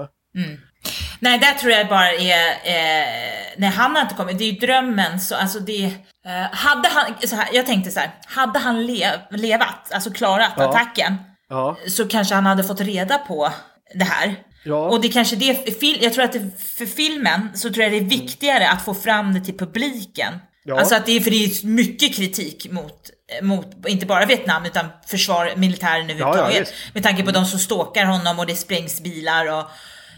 Nej, där tror jag bara är... Eh, nej, han har inte kommit. Det är ju drömmen. Så, alltså det, eh, hade han, så här, jag tänkte så här, hade han lev, levat, alltså klarat Ja. attacken, Ja, så kanske han hade fått reda på det här. Ja. Och det kanske det, jag tror att det, för filmen så tror jag det är viktigare att få fram det till publiken. Ja. Alltså att det är, för det är mycket kritik mot, mot, inte bara Vietnam utan försvar, militären överhuvudtaget. visst. med tanke på de som stalkar honom och det sprängs bilar och,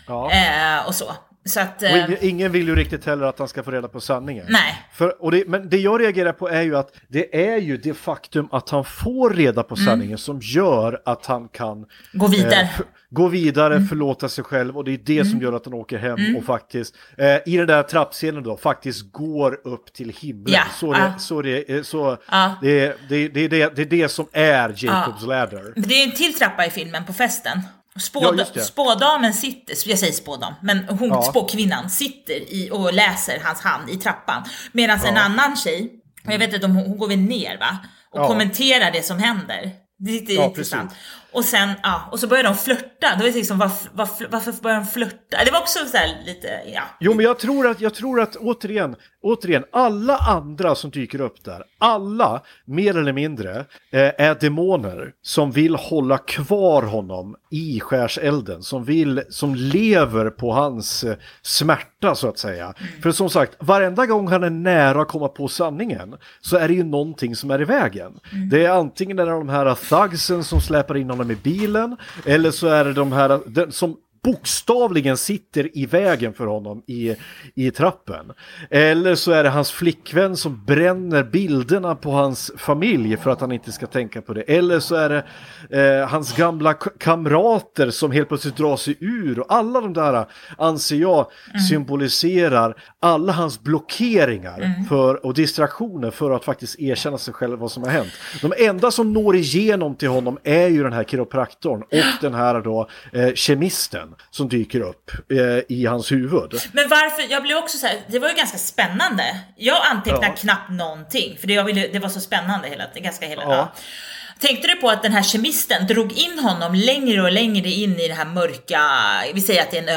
ja. eh, och så. Att... Eh, ingen, vill ju riktigt heller att han ska få reda på sanningen. Nej. För, och det, men det jag reagerar på är ju att det är ju det faktum att han får reda på sanningen som gör att han kan Mm. Gå vidare. Mm. eh, f- gå vidare, förlåta sig själv och det är det som gör att han åker hem och faktiskt eh, i den där trappscenen då faktiskt går upp till himlen. Ja, Så, det, ja. så, det, eh, så Ja. det, det, det, det, det är det som är Jacobs ladder. Det är en till trappa i filmen på festen. Spå, Ja, spådamen sitter, jag säger spådam, men hon, Ja. spåkvinnan sitter i, och läser hans hand i trappan. Medan en annan tjej, jag vet inte om hon, hon går väl ner va? Och Ja. kommenterar det som händer. Det är lite Ja, intressant. precis. Och sen, ja, och så börjar de flörta. Det liksom, varför, varför, varför börjar de flörta? Det var också så här lite, ja. Jo, men jag tror att, jag tror att återigen, återigen, alla andra som dyker upp där, alla, mer eller mindre, eh, är demoner som vill hålla kvar honom i skärselden, som vill, som lever på hans eh, smärta så att säga. För som sagt, varenda gång han är nära att komma på sanningen så är det ju någonting som är i vägen. Det är antingen är det de här thugsen som släpar in honom i bilen, eller så är det de här, som bokstavligen sitter i vägen för honom i, i trappen. Eller så är det hans flickvän som bränner bilderna på hans familj för att han inte ska tänka på det. Eller så är det eh, hans gamla kamrater som helt plötsligt drar sig ur. Och alla de där anser jag symboliserar alla hans blockeringar för, och distraktioner för att faktiskt erkänna sig själv vad som har hänt. De enda som når igenom till honom är ju den här kiropraktorn och den här då eh, kemisten som dyker upp eh, i hans huvud. Men varför, jag blev också så här, det var ju ganska spännande. Jag antecknar Ja. knappt någonting, för det, ville, det var så spännande hela, ganska hela Ja. ja. Tänkte du på att den här kemisten drog in honom längre och längre in i det här mörka, vi säger att det är en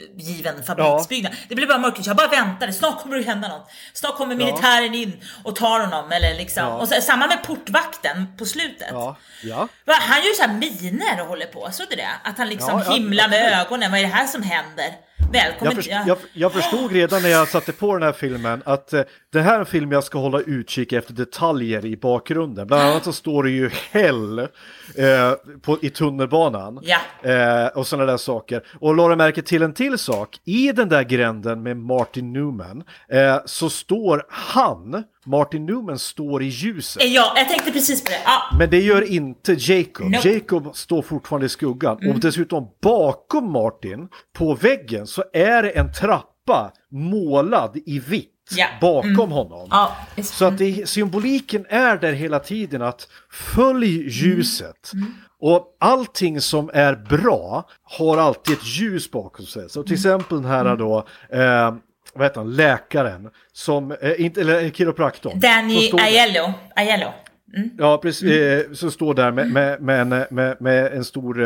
övergiven fabriksbyggnad. Det blev bara mörkt, jag bara väntade, snart kommer det hända något. Snart kommer militären in och tar honom, eller liksom. Ja. Och så, samma med portvakten på slutet. Ja, ja. Han gör ju så här miner och håller på, såg du det? Att han liksom Ja, ja, himlar med ögonen, vad är det här som händer? Välkommen Jag, ja. jag, jag förstod redan när jag satte på den här filmen att eh, det här är en film jag ska hålla utkik efter detaljer i bakgrunden. Bland annat så står det ju Hell eh, på, i tunnelbanan Ja. eh, och sådana där saker. Och la du märke till en till sak? I den där gränden med Martin Newman eh, så står han, Martin Newman står i ljuset. Ja, jag tänkte precis på det. Ja, Men det gör inte Jacob. Nope. Jacob står fortfarande i skuggan. Och dessutom bakom Martin, på väggen, så är det en trappa målad i vitt Ja. bakom honom. ja, visst. Så att det, symboliken är där hela tiden att följ ljuset. Och allting som är bra har alltid ett ljus bakom sig. Så till exempel den här då, eh, vad heter han, läkaren, som, eh, inte, eller kiropraktorn. som Danny. Aiello. Aiello. Ja, precis. Eh, som står där med, med, med, en, med, en, stor,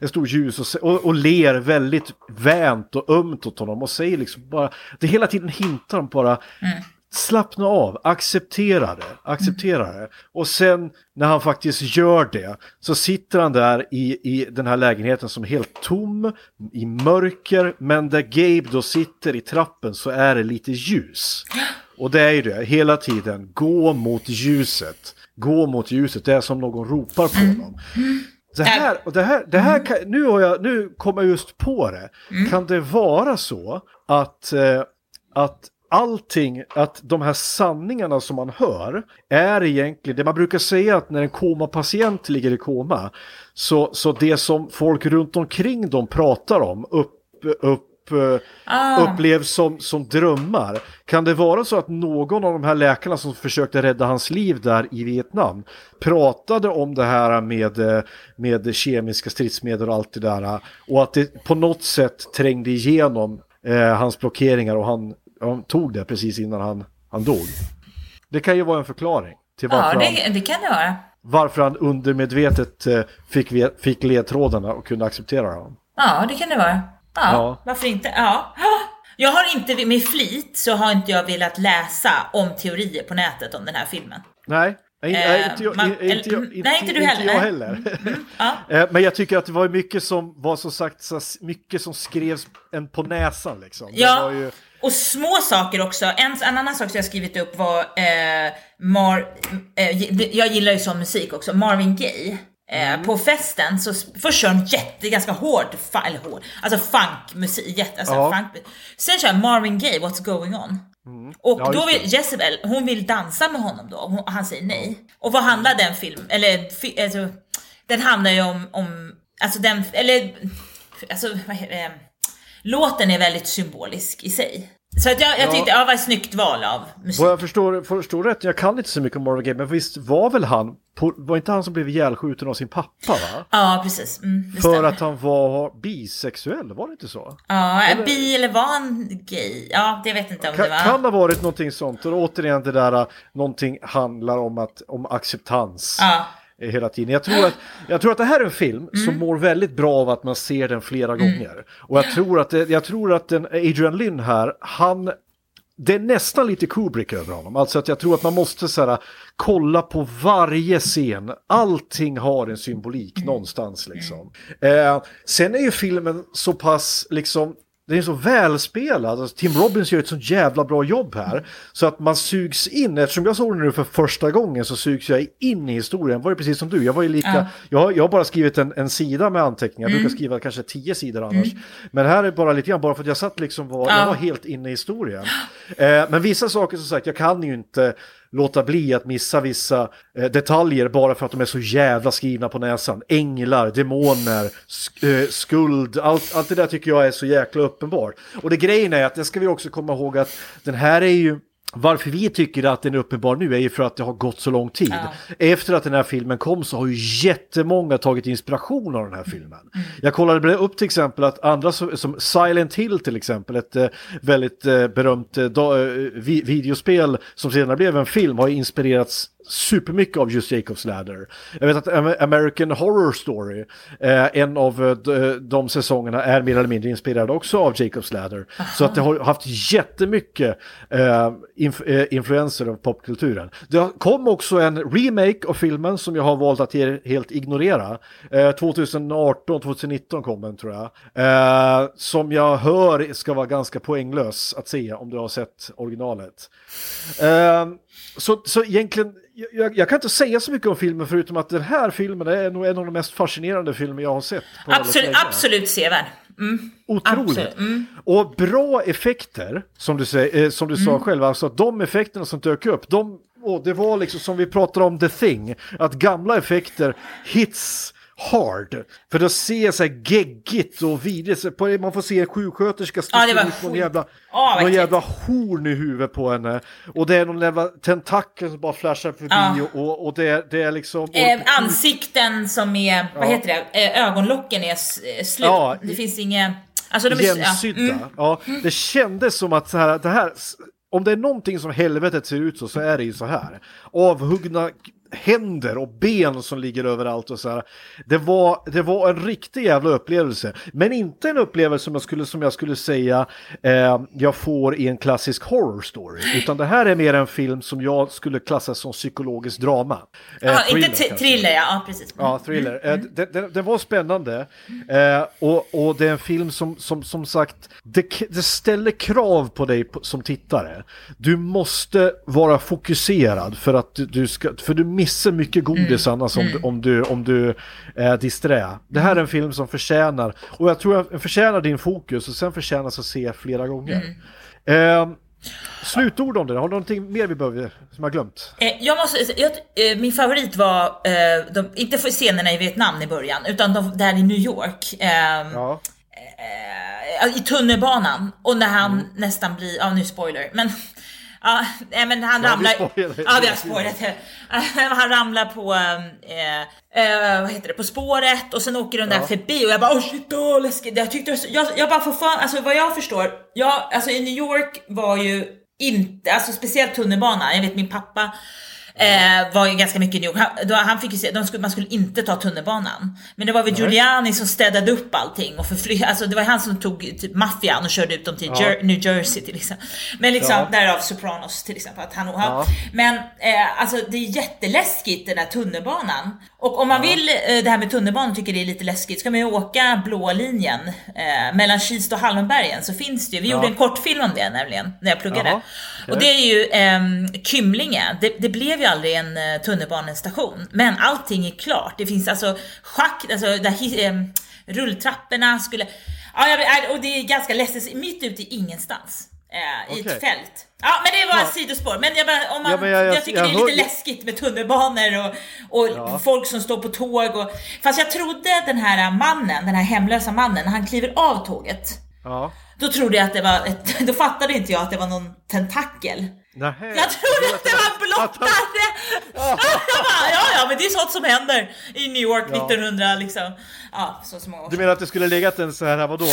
en stor ljus och, och, och ler väldigt vänt och ömt åt honom och säger liksom bara, det hela tiden hintar om bara, slappna av, acceptera det, acceptera det. Och sen när han faktiskt gör det så sitter han där i, i den här lägenheten som är helt tom, i mörker, men där Gabe då sitter i trappen så är det lite ljus. Och det är ju det, hela tiden, gå mot ljuset, gå mot ljuset, det är som någon ropar på honom. Det här, och det här, det här kan, nu, har jag, nu kommer jag just på det. Kan det vara så att, eh, att allting, att de här sanningarna som man hör är egentligen, det man brukar säga att när en komapatient ligger i koma, så, så det som folk runt omkring dem pratar om upp, upp eh, upplevs som, som drömmar. Kan det vara så att någon av de här läkarna som försökte rädda hans liv där i Vietnam pratade om det här med, med kemiska stridsmedel och allt det där och att det på något sätt trängde igenom eh, hans blockeringar och han, han tog det precis innan han, han dog. Det kan ju vara en förklaring till varför, Ja, det, det kan det vara. varför han undermedvetet eh, fick, fick ledtrådarna och kunde acceptera dem. Ja, det kan det vara. Ja, Ja. varför inte? Ja. Jag har inte, med flit så har inte jag velat läsa om teorier på nätet om den här filmen. Nej, nej, nej, inte jag, inte inte, inte du inte heller, jag heller. Ja. Eh, Men jag tycker att det var mycket som var som sagt mycket som skrevs en på näsan liksom. Det Ja, var ju, och små saker också. En, en annan sak som jag skrivit upp var eh, Mar... Eh, jag gillar ju sån musik också, Marvin Gaye. Eh, På festen så först kör han jätte, ganska hård, eller hård, alltså funkmusik, jätte, alltså Ja. funk. Sen kör Marvin Gaye, What's going on? Och Ja, då vill Jezebel, hon vill dansa med honom då, hon, han säger nej. Och vad handlar den film, eller fi, alltså, den handlar ju om, om, alltså den, eller, alltså vad heter det? Låten är väldigt symbolisk i sig. Så att jag, jag Ja. tyckte, ja, var ett snyggt val av musik. vad jag förstår, förstår rätt, jag kan inte så mycket om Marvin Gaye, men visst var väl han, var inte han som blev ihjälskjuten av sin pappa va? Ja, precis. Mm, För stämmer. att han var bisexuell, var det inte så? Ja, bi eller var han gay? Ja, det vet inte om Kan, det var. kan ha varit någonting sånt, och återigen det där, uh, någonting handlar om, att, om acceptans. Ja. Eh, hela tiden. Jag tror, att, jag tror att det här är en film Mm. som mår väldigt bra av att man ser den flera gånger. Och jag tror att, jag tror att den, Adrian Lynn här, han det är nästan lite Kubrick över honom. Alltså att jag tror att man måste så här, kolla på varje scen. Allting har en symbolik någonstans liksom. Eh, sen är ju filmen så pass liksom den är så välspelad. Alltså, Tim Robbins gör ett så jävla bra jobb här. Så att man sugs in. Eftersom jag såg den nu för första gången så sugs jag in i historien. Var det precis som du? Jag var ju lika. Ja. Jag, har- jag har bara skrivit en, en sida med anteckningar. Jag Mm. brukar skriva kanske tio sidor annars. Men här är bara lite grann bara för att jag satt liksom var, Ja. jag var helt inne i historien. Eh, men vissa saker som sagt, jag kan ju inte låta bli att missa vissa eh, detaljer bara för att de är så jävla skrivna på näsan. Änglar, demoner, sk- eh, skuld, allt, allt det där tycker jag är så jäkla uppenbart. Och det grejen är att det ska vi också komma ihåg att den här är ju varför vi tycker att den är uppenbar nu är ju för att det har gått så lång tid. Efter att den här filmen kom så har ju jättemånga tagit inspiration av den här filmen. Jag kollade upp till exempel att andra som, Silent Hill till exempel, ett eh, väldigt eh, berömt eh, videospel som senare blev en film, har inspirerats supermycket av just Jacobs Ladder. Jag vet att American Horror Story, eh, en av eh, de, de säsongerna är mer eller mindre inspirerad också av Jacobs Ladder. Så att det har haft jättemycket eh, inf eh, influenser av popkulturen. Det kom också en remake av filmen som jag har valt att helt ignorera. Eh, 2018, 2019 kom den tror jag. Eh, som jag hör ska vara ganska poänglös att se om du har sett originalet. Eh, så, så egentligen, jag, jag kan inte säga så mycket om filmen förutom att den här filmen är nog en av de mest fascinerande filmer jag har sett. Absolut, absolut sevärd. Mm. Otroligt. Mm. Och bra effekter, som du, säger, eh, som du Mm. sa själv, alltså att de effekterna som dök upp, de, och det var liksom som vi pratade om The Thing, att gamla effekter hits hard. För det ser så här geggigt och vidrigt, man får se en sjuksköterska sticka ut någon jävla, vad någon jävla horn i huvudet på henne. Och det är någon jävla tentakel som bara flashar förbi Ja. och, och det, är- det är liksom... Eh, ansikten som är, vad heter det, eh, ögonlocken är eh, slut. Ja. Det finns inget, alltså de är... Jämnsydda. Ja, mm. Ja, det kändes som att så här, det här, om det är någonting som helvetet ser ut så, så är det ju så här. Avhuggna händer och ben som ligger överallt och så här. Det var, det var en riktig jävla upplevelse. Men inte en upplevelse som jag skulle, som jag skulle säga eh, jag får i en klassisk horror story. Utan det här är mer en film som jag skulle klassa som psykologiskt drama. Eh, Ja, thriller inte thriller, ja, ja precis. Ja, thriller. Eh, det, det, det var spännande. Eh, och, och det är en film som, som, som sagt, det, det ställer krav på dig som tittare. Du måste vara fokuserad för att du, du ska, för du missar mycket godis annars om, du, om du, om du är disträ. Det här är en film som förtjänar, och jag tror att den förtjänar din fokus och sen förtjänas att se flera gånger. Eh, slutord om det, har du någonting mer vi behöver, som jag glömt? Eh, jag måste, jag, eh, min favorit var, eh, de, inte för scenerna i Vietnam i början, utan de, där i New York. Eh, Ja. I tunnelbanan. Och när han nästan blir, ja nu spoiler, men Ja, men han Ja, ramlar... Ja, vi har spoilat det. Han ramlar på, eh, eh, vad heter det, på spåret och sen åker de där förbi och jag bara oh shit, oh, läskigt. Jag tyckte jag, jag bara får fan, alltså vad jag förstår, jag, alltså i New York var ju inte, alltså speciellt tunnelbanan, jag vet min pappa Eh, var ju ganska mycket New York. Han, då, han fick ju de skulle, man skulle inte ta tunnelbanan. Men det var väl Giuliani som städade upp allting och förfly, alltså det var han som tog typ maffian och körde ut dem till Jer- New Jersey till exempel. Men liksom Ja. därav Sopranos till exempel. Att han, Ja. Men eh, alltså det är jätteläskigt den där tunnelbanan. Och om man vill eh, det här med tunnelbanan tycker det är lite läskigt ska man ju åka blå linjen eh, mellan Kista och Hallonbergen så finns det ju. Vi gjorde en kortfilm om det nämligen när jag pluggade. Och det är ju ehm, Kymlinge. Det, det blev ju aldrig en eh, tunnelbanestation. Men allting är klart. Det finns alltså schack, alltså där, ehm, rulltrapporna skulle... Ja, vet- och det är ganska ledset, mitt ute i ingenstans. Eh, I Okej. ett fält. Ja men det var Ja. ett sidospår. Men jag, bara, om man, Ja, men jag- jag, jag- tycker det är hör- lite läskigt med tunnelbanor och, och folk som står på tåg. Och, fast jag trodde den här mannen, den här hemlösa mannen, när han kliver av tåget. Då trodde jag att det var ett, då fattade inte jag att det var någon tentakel. Nähä. Jag trodde att det var en blottare! Jag bara, ja, ja, men det är sånt som händer i New York Ja. 1900 liksom. Ja, så år Du menar att det skulle legat en så här, vadå,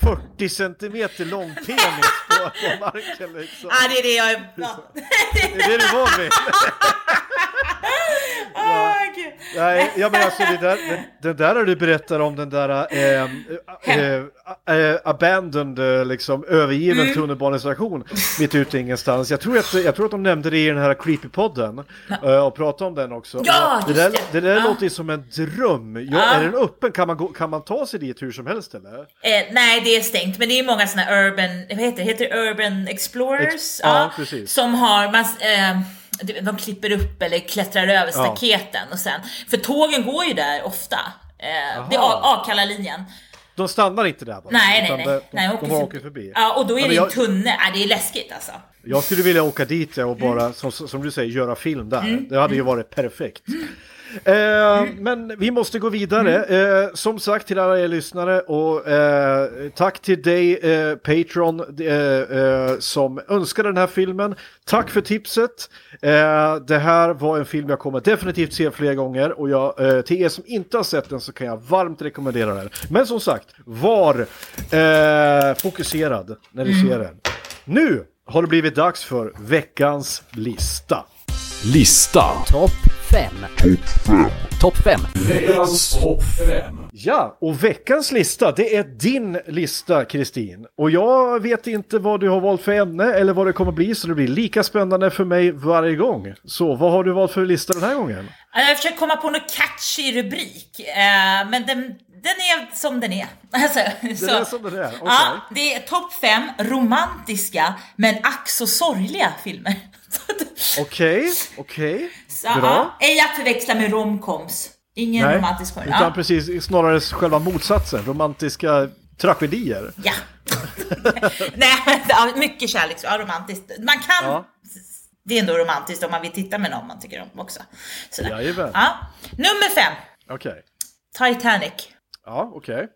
40 centimeter lång penis på, på marken liksom? Ja, det är det jag är... Ja. Det är det du är van vid? Gud. Nej, ja men alltså det där, det, det där du berättar om den där eh, eh, eh, abandoned, eh, liksom övergiven Mm. tunnelbanestation mitt ute ingenstans. Jag tror, att, jag tror att de nämnde det i den här Creepy-podden eh, och pratade om den också. Ja, det där, det där Ja. låter ju som en dröm. Ja, Ja. Är den öppen? Kan man, gå, kan man ta sig dit hur som helst eller? Eh, nej, det är stängt, men det är många såna urban, vad heter det, heter Urban Explorers? Ex- ja, precis. Som har, man, eh, de- klipper upp eller klättrar över staketen och sen, för tågen går ju där ofta. Eh, det är Jaha. A- Akalla-linjen. De stannar inte där bara? Nej, nej, nej. De, nej de, åker de åker förbi? Ja, och då är Ja, det en tunnel. Ja, det är läskigt alltså. Jag skulle vilja åka dit och bara, som, som du säger, göra film där. Mm. Det hade ju varit perfekt. Eh, men vi måste gå vidare. Mm. Eh, som sagt till alla er lyssnare och eh, tack till dig eh, Patreon eh, som önskade den här filmen. Tack för tipset. Det här var en film jag kommer definitivt se fler gånger och jag, till er som inte har sett den så kan jag varmt rekommendera den. Men som sagt, var fokuserad när ni ser den. Nu har det blivit dags för veckans lista. Lista. Topp 5. Topp 5. Veckans topp 5. Ja, och veckans lista, det är din lista Kristin. Och jag vet inte vad du har valt för ämne eller vad det kommer bli, så det blir lika spännande för mig varje gång. Så vad har du valt för lista den här gången? Ja, Jag försöker komma på någon catchy rubrik, eh, men den, den är som den är. Alltså, så, är som den är, okej. Ja, det är topp fem romantiska men ack så sorgliga filmer. Okej, okej, Så, bra. ja, ej att förväxla med romcoms. Ingen Nej, romantisk komedi. utan Ja. precis snarare själva motsatsen, romantiska tragedier. ja. Nej, mycket kärlek, ja, romantiskt. Man kan... Ja. Det är ändå romantiskt om man vill titta med någon man tycker om också. Sådär. Jajamän. Ja. Nummer fem, Okej, Titanic. ja okej.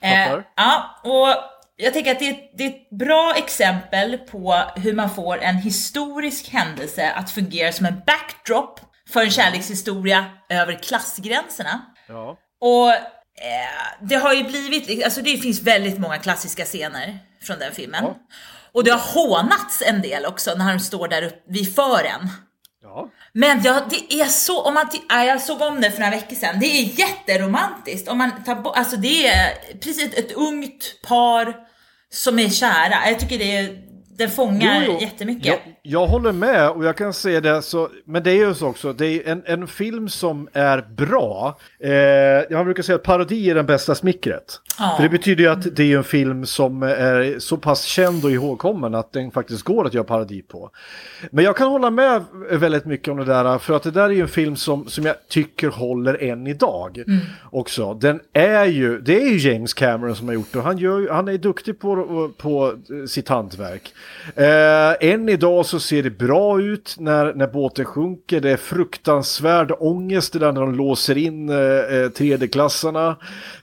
Eh, Fattar. ja, och jag tänker att det är, det är ett bra exempel på hur man får en historisk händelse att fungera som en backdrop för en kärlekshistoria över klassgränserna. Ja. Och eh, det har ju blivit, alltså det finns väldigt många klassiska scener från den filmen. Ja. Och det har hånats en del också när han står där uppe vid fören. Ja. Men ja, det är så, om man ja, jag såg om det för några veckor sedan, det är jätteromantiskt. Om man tar bort, alltså det är precis ett ungt par som är kära. Jag tycker det är, den fångar Jo, jo. jättemycket. Jag, jag håller med och jag kan säga det så, men det är ju så också, det är en, en film som är bra. Eh, jag brukar säga att parodi är den bästa smickret. Ja. För det betyder ju att det är en film som är så pass känd och ihågkommen att den faktiskt går att göra parodi på. Men jag kan hålla med väldigt mycket om det där, för att det där är ju en film som, som jag tycker håller än idag. Mm. Också. Den är ju, det är ju James Cameron som har gjort det, han, gör, han är duktig på, på sitt hantverk. Eh, än idag så ser det bra ut när, när båten sjunker, det är fruktansvärd ångest där när de låser in eh, eh, tredjeklassarna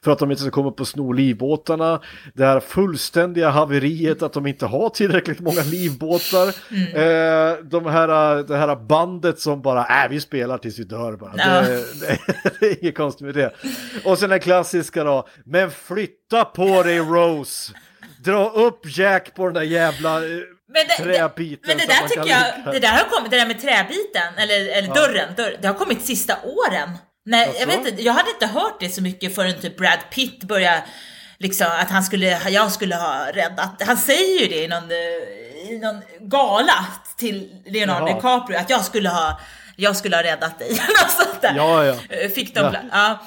för att de inte ska komma upp och sno livbåtarna. Det här fullständiga haveriet att de inte har tillräckligt många livbåtar. Eh, de här, det här bandet som bara, äh, vi spelar tills vi dör bara. Ja. Det, det, det är inget konstigt med det. Och sen den klassiska då, men flytta på dig Rose. Dra upp Jack på den där jävla eh, Men det, träbiten. men det där tycker jag, det där har kommit, det där med träbiten, eller, eller dörren, dörr, det har kommit sista åren. Nej, jag, vet inte, jag hade inte hört det så mycket förrän typ Brad Pitt började, liksom att han skulle, jag skulle ha räddat, han säger ju det i någon, eh, i någon gala till Leonardo Jaha. DiCaprio, att jag skulle ha, jag skulle ha räddat dig. Något sånt där. Ja, ja. Eh, Fick de, Ja. ja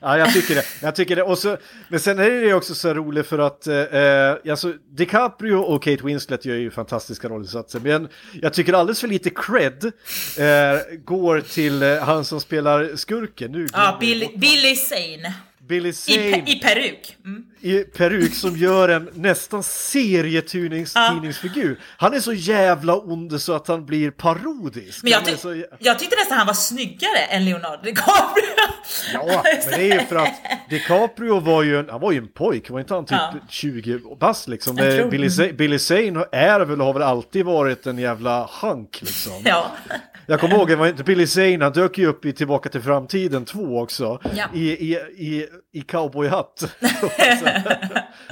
ja. Jag tycker det. Jag tycker det. Och så, men sen är det också så roligt för att eh, eh, alltså, DiCaprio och Kate Winslet gör ju fantastiska rollinsatser. Men jag tycker alldeles för lite cred eh, går till eh, han som spelar skurken nu. ja Billy, Billy Zane. Billy I, Zane pe- I peruk. Mm. i peruk som gör en nästan serietidningsfigur. Han är så jävla ond så att han blir parodisk. Men jag, tyck- så jag tyckte nästan han var snyggare än Leonardo DiCaprio. Ja, men det är ju för att DiCaprio var ju en, han var ju en pojk, var inte han typ Ja. 20 bast liksom? Billy, Zane, Billy Zane är väl, har väl alltid varit en jävla hank liksom. ja. Jag kommer ihåg, det var inte Billy Zane, han dök ju upp i Tillbaka till framtiden 2 också. Ja. I, i, i, i cowboyhatt.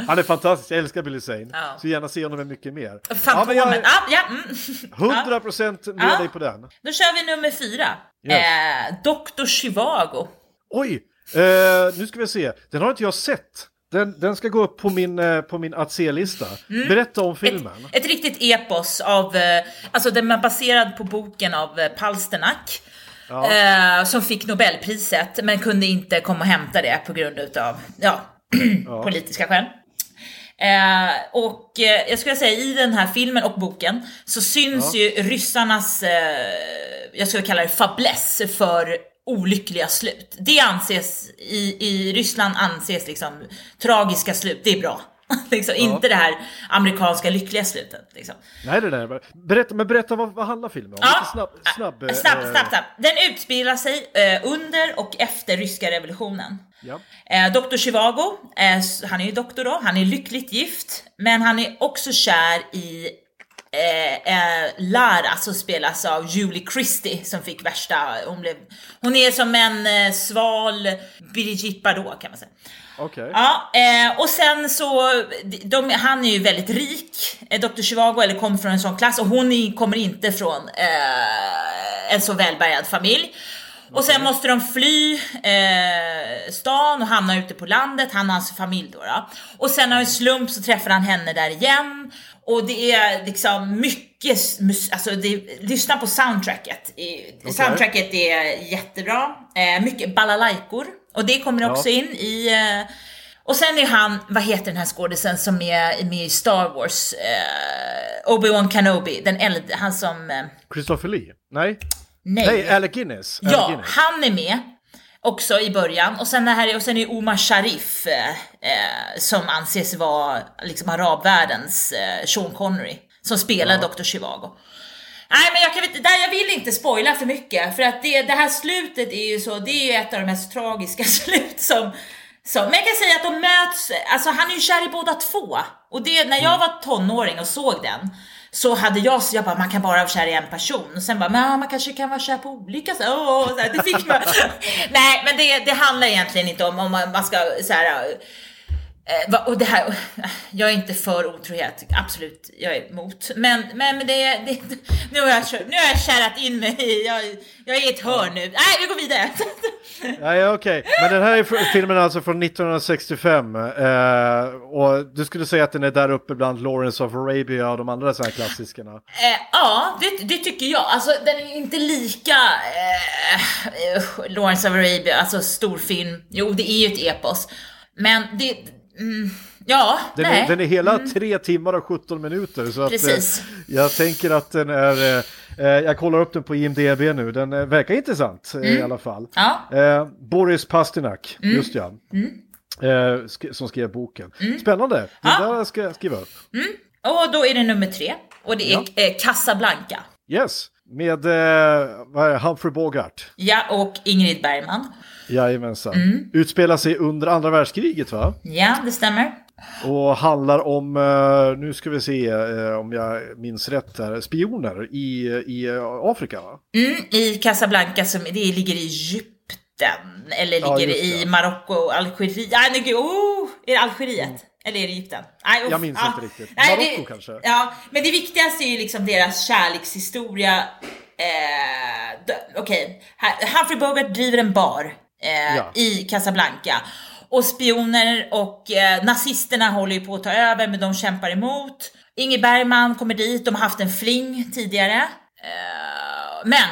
han är fantastisk, jag älskar Billy Zane. Ja. Så gärna se honom med mycket mer. Fantomen. Ja, Ja, ja, mm. är 100% med Ja. dig på den. Då kör vi nummer fyra. Yes. Eh, Dr. Chivago. Oj, eh, nu ska vi se. Den har inte jag sett. Den, den ska gå upp på min, eh, på min att se-lista. Berätta om Ett, filmen. ett riktigt epos av, eh, alltså den är baserad på boken av eh, Palsternack. Eh, som fick Nobelpriset men kunde inte komma och hämta det på grund utav, ja, politiska skäl. Eh, och eh, jag skulle säga i den här filmen och boken så syns ju ryssarnas, eh, jag skulle kalla det fabless för olyckliga slut. Det anses, i, i Ryssland anses liksom tragiska slut, det är bra. liksom, Inte det här amerikanska lyckliga slutet. Liksom. Nej, det där. Berätta, men berätta vad, vad handlar filmen om? Ja. Lite snabb, snabb, eh, Snabb, snabb, snabb. Den utspelar sig eh, under och efter ryska revolutionen. Ja. Eh, Dr. Chivago, han är ju doktor då, han är lyckligt gift, men han är också kär i Lara som spelas av Julie Christie som fick värsta, hon, blev, hon är som en sval Brigitte Bardot kan man säga. Okej. Ja, eh, och sen så, de, han är ju väldigt rik, eh, Dr. Chivago, eller kommer från en sån klass, och hon är, kommer inte från eh, en så välbärgad familj. Och sen måste de fly eh, stan och hamna ute på landet, han och hans familj då. då. Och sen av en slump så träffar han henne där igen. Och det är liksom mycket, alltså det, lyssna på soundtracket. I- Soundtracket är jättebra. Eh, mycket balalaikor. Och det kommer också in i... Eh, och sen är han, vad heter den här skådisen som är med i Star Wars? Eh, Obi-Wan Kenobi, den äldre, han som... Eh, Christopher Lee? Nej? nej. Nej, Alec Guinness. Alec Ja, Guinness. han är med också i början. Och sen, det här, och sen är Omar Sharif eh, eh, som anses vara liksom arabvärldens eh, Sean Connery som spelar Dr. Chivago. Nej men jag, kan, inte- där, jag vill inte spoila för mycket för att det, det här slutet är ju så, det är ju ett av de mest tragiska slut som, som men jag kan säga att de möts, alltså han är ju kär i båda två. Och det, när jag var tonåring och såg den så hade jag, så jag bara, man kan bara vara kär i en person. Och sen bara, men man kanske kan vara kär på olika så här, det fick man. Nej, men det, det handlar egentligen inte om om man ska så här, och det här, jag är inte för otrohet, absolut, jag är emot. Men, men, det, det, nu, har jag, nu har jag kärrat in mig jag, jag är i ett hörn nu. Nej, vi går vidare. Nej, okej. Men den här är filmen är alltså från 1965. Eh, och du skulle säga att den är där uppe bland Lawrence of Arabia och de andra så här klassikerna. Eh, ja, det, det tycker jag. Alltså den är inte lika eh, eh, Lawrence of Arabia, alltså storfilm. Jo, det är ju ett epos. Men det, mm, ja, Den nej. är, den är hela tre timmar och 17 minuter. Så att, eh, Precis. jag tänker att den är... Eh, eh, jag kollar upp den på IMDB nu. Den eh, verkar intressant eh, i alla fall. Mm. Ja. Mm. Eh, Boris Pasternak, just ja. Eh, sk- som skrev boken. Spännande. Den Ja. där ska jag skriva upp. Och då är det nummer tre. Och det är eh, Casablanca. Yes. Med eh, det? Humphrey Bogart. Ja, och Ingrid Bergman. Jajamensan. Mm. Utspelar sig under andra världskriget va? Ja, det stämmer. Och handlar om, eh, nu ska vi se eh, om jag minns rätt här, spioner i, i eh, Afrika va? Mm, I Casablanca, som det ligger i Egypten. Eller Ja, ligger det i. Marocko, Algeriet. Nej, nej, gud, oh, är det Algeriet? Eller är det Egypten? Nej, uff, Jag minns ja. inte riktigt. Nej, Marocko det, kanske? Ja, men det viktigaste är ju liksom deras kärlekshistoria. Eh, Okej, okay. Humphrey Bogart driver en bar eh, Ja. i Casablanca. Och spioner och eh, nazisterna håller ju på att ta över, men de kämpar emot. Inge Bergman kommer dit, de har haft en fling tidigare. Eh, men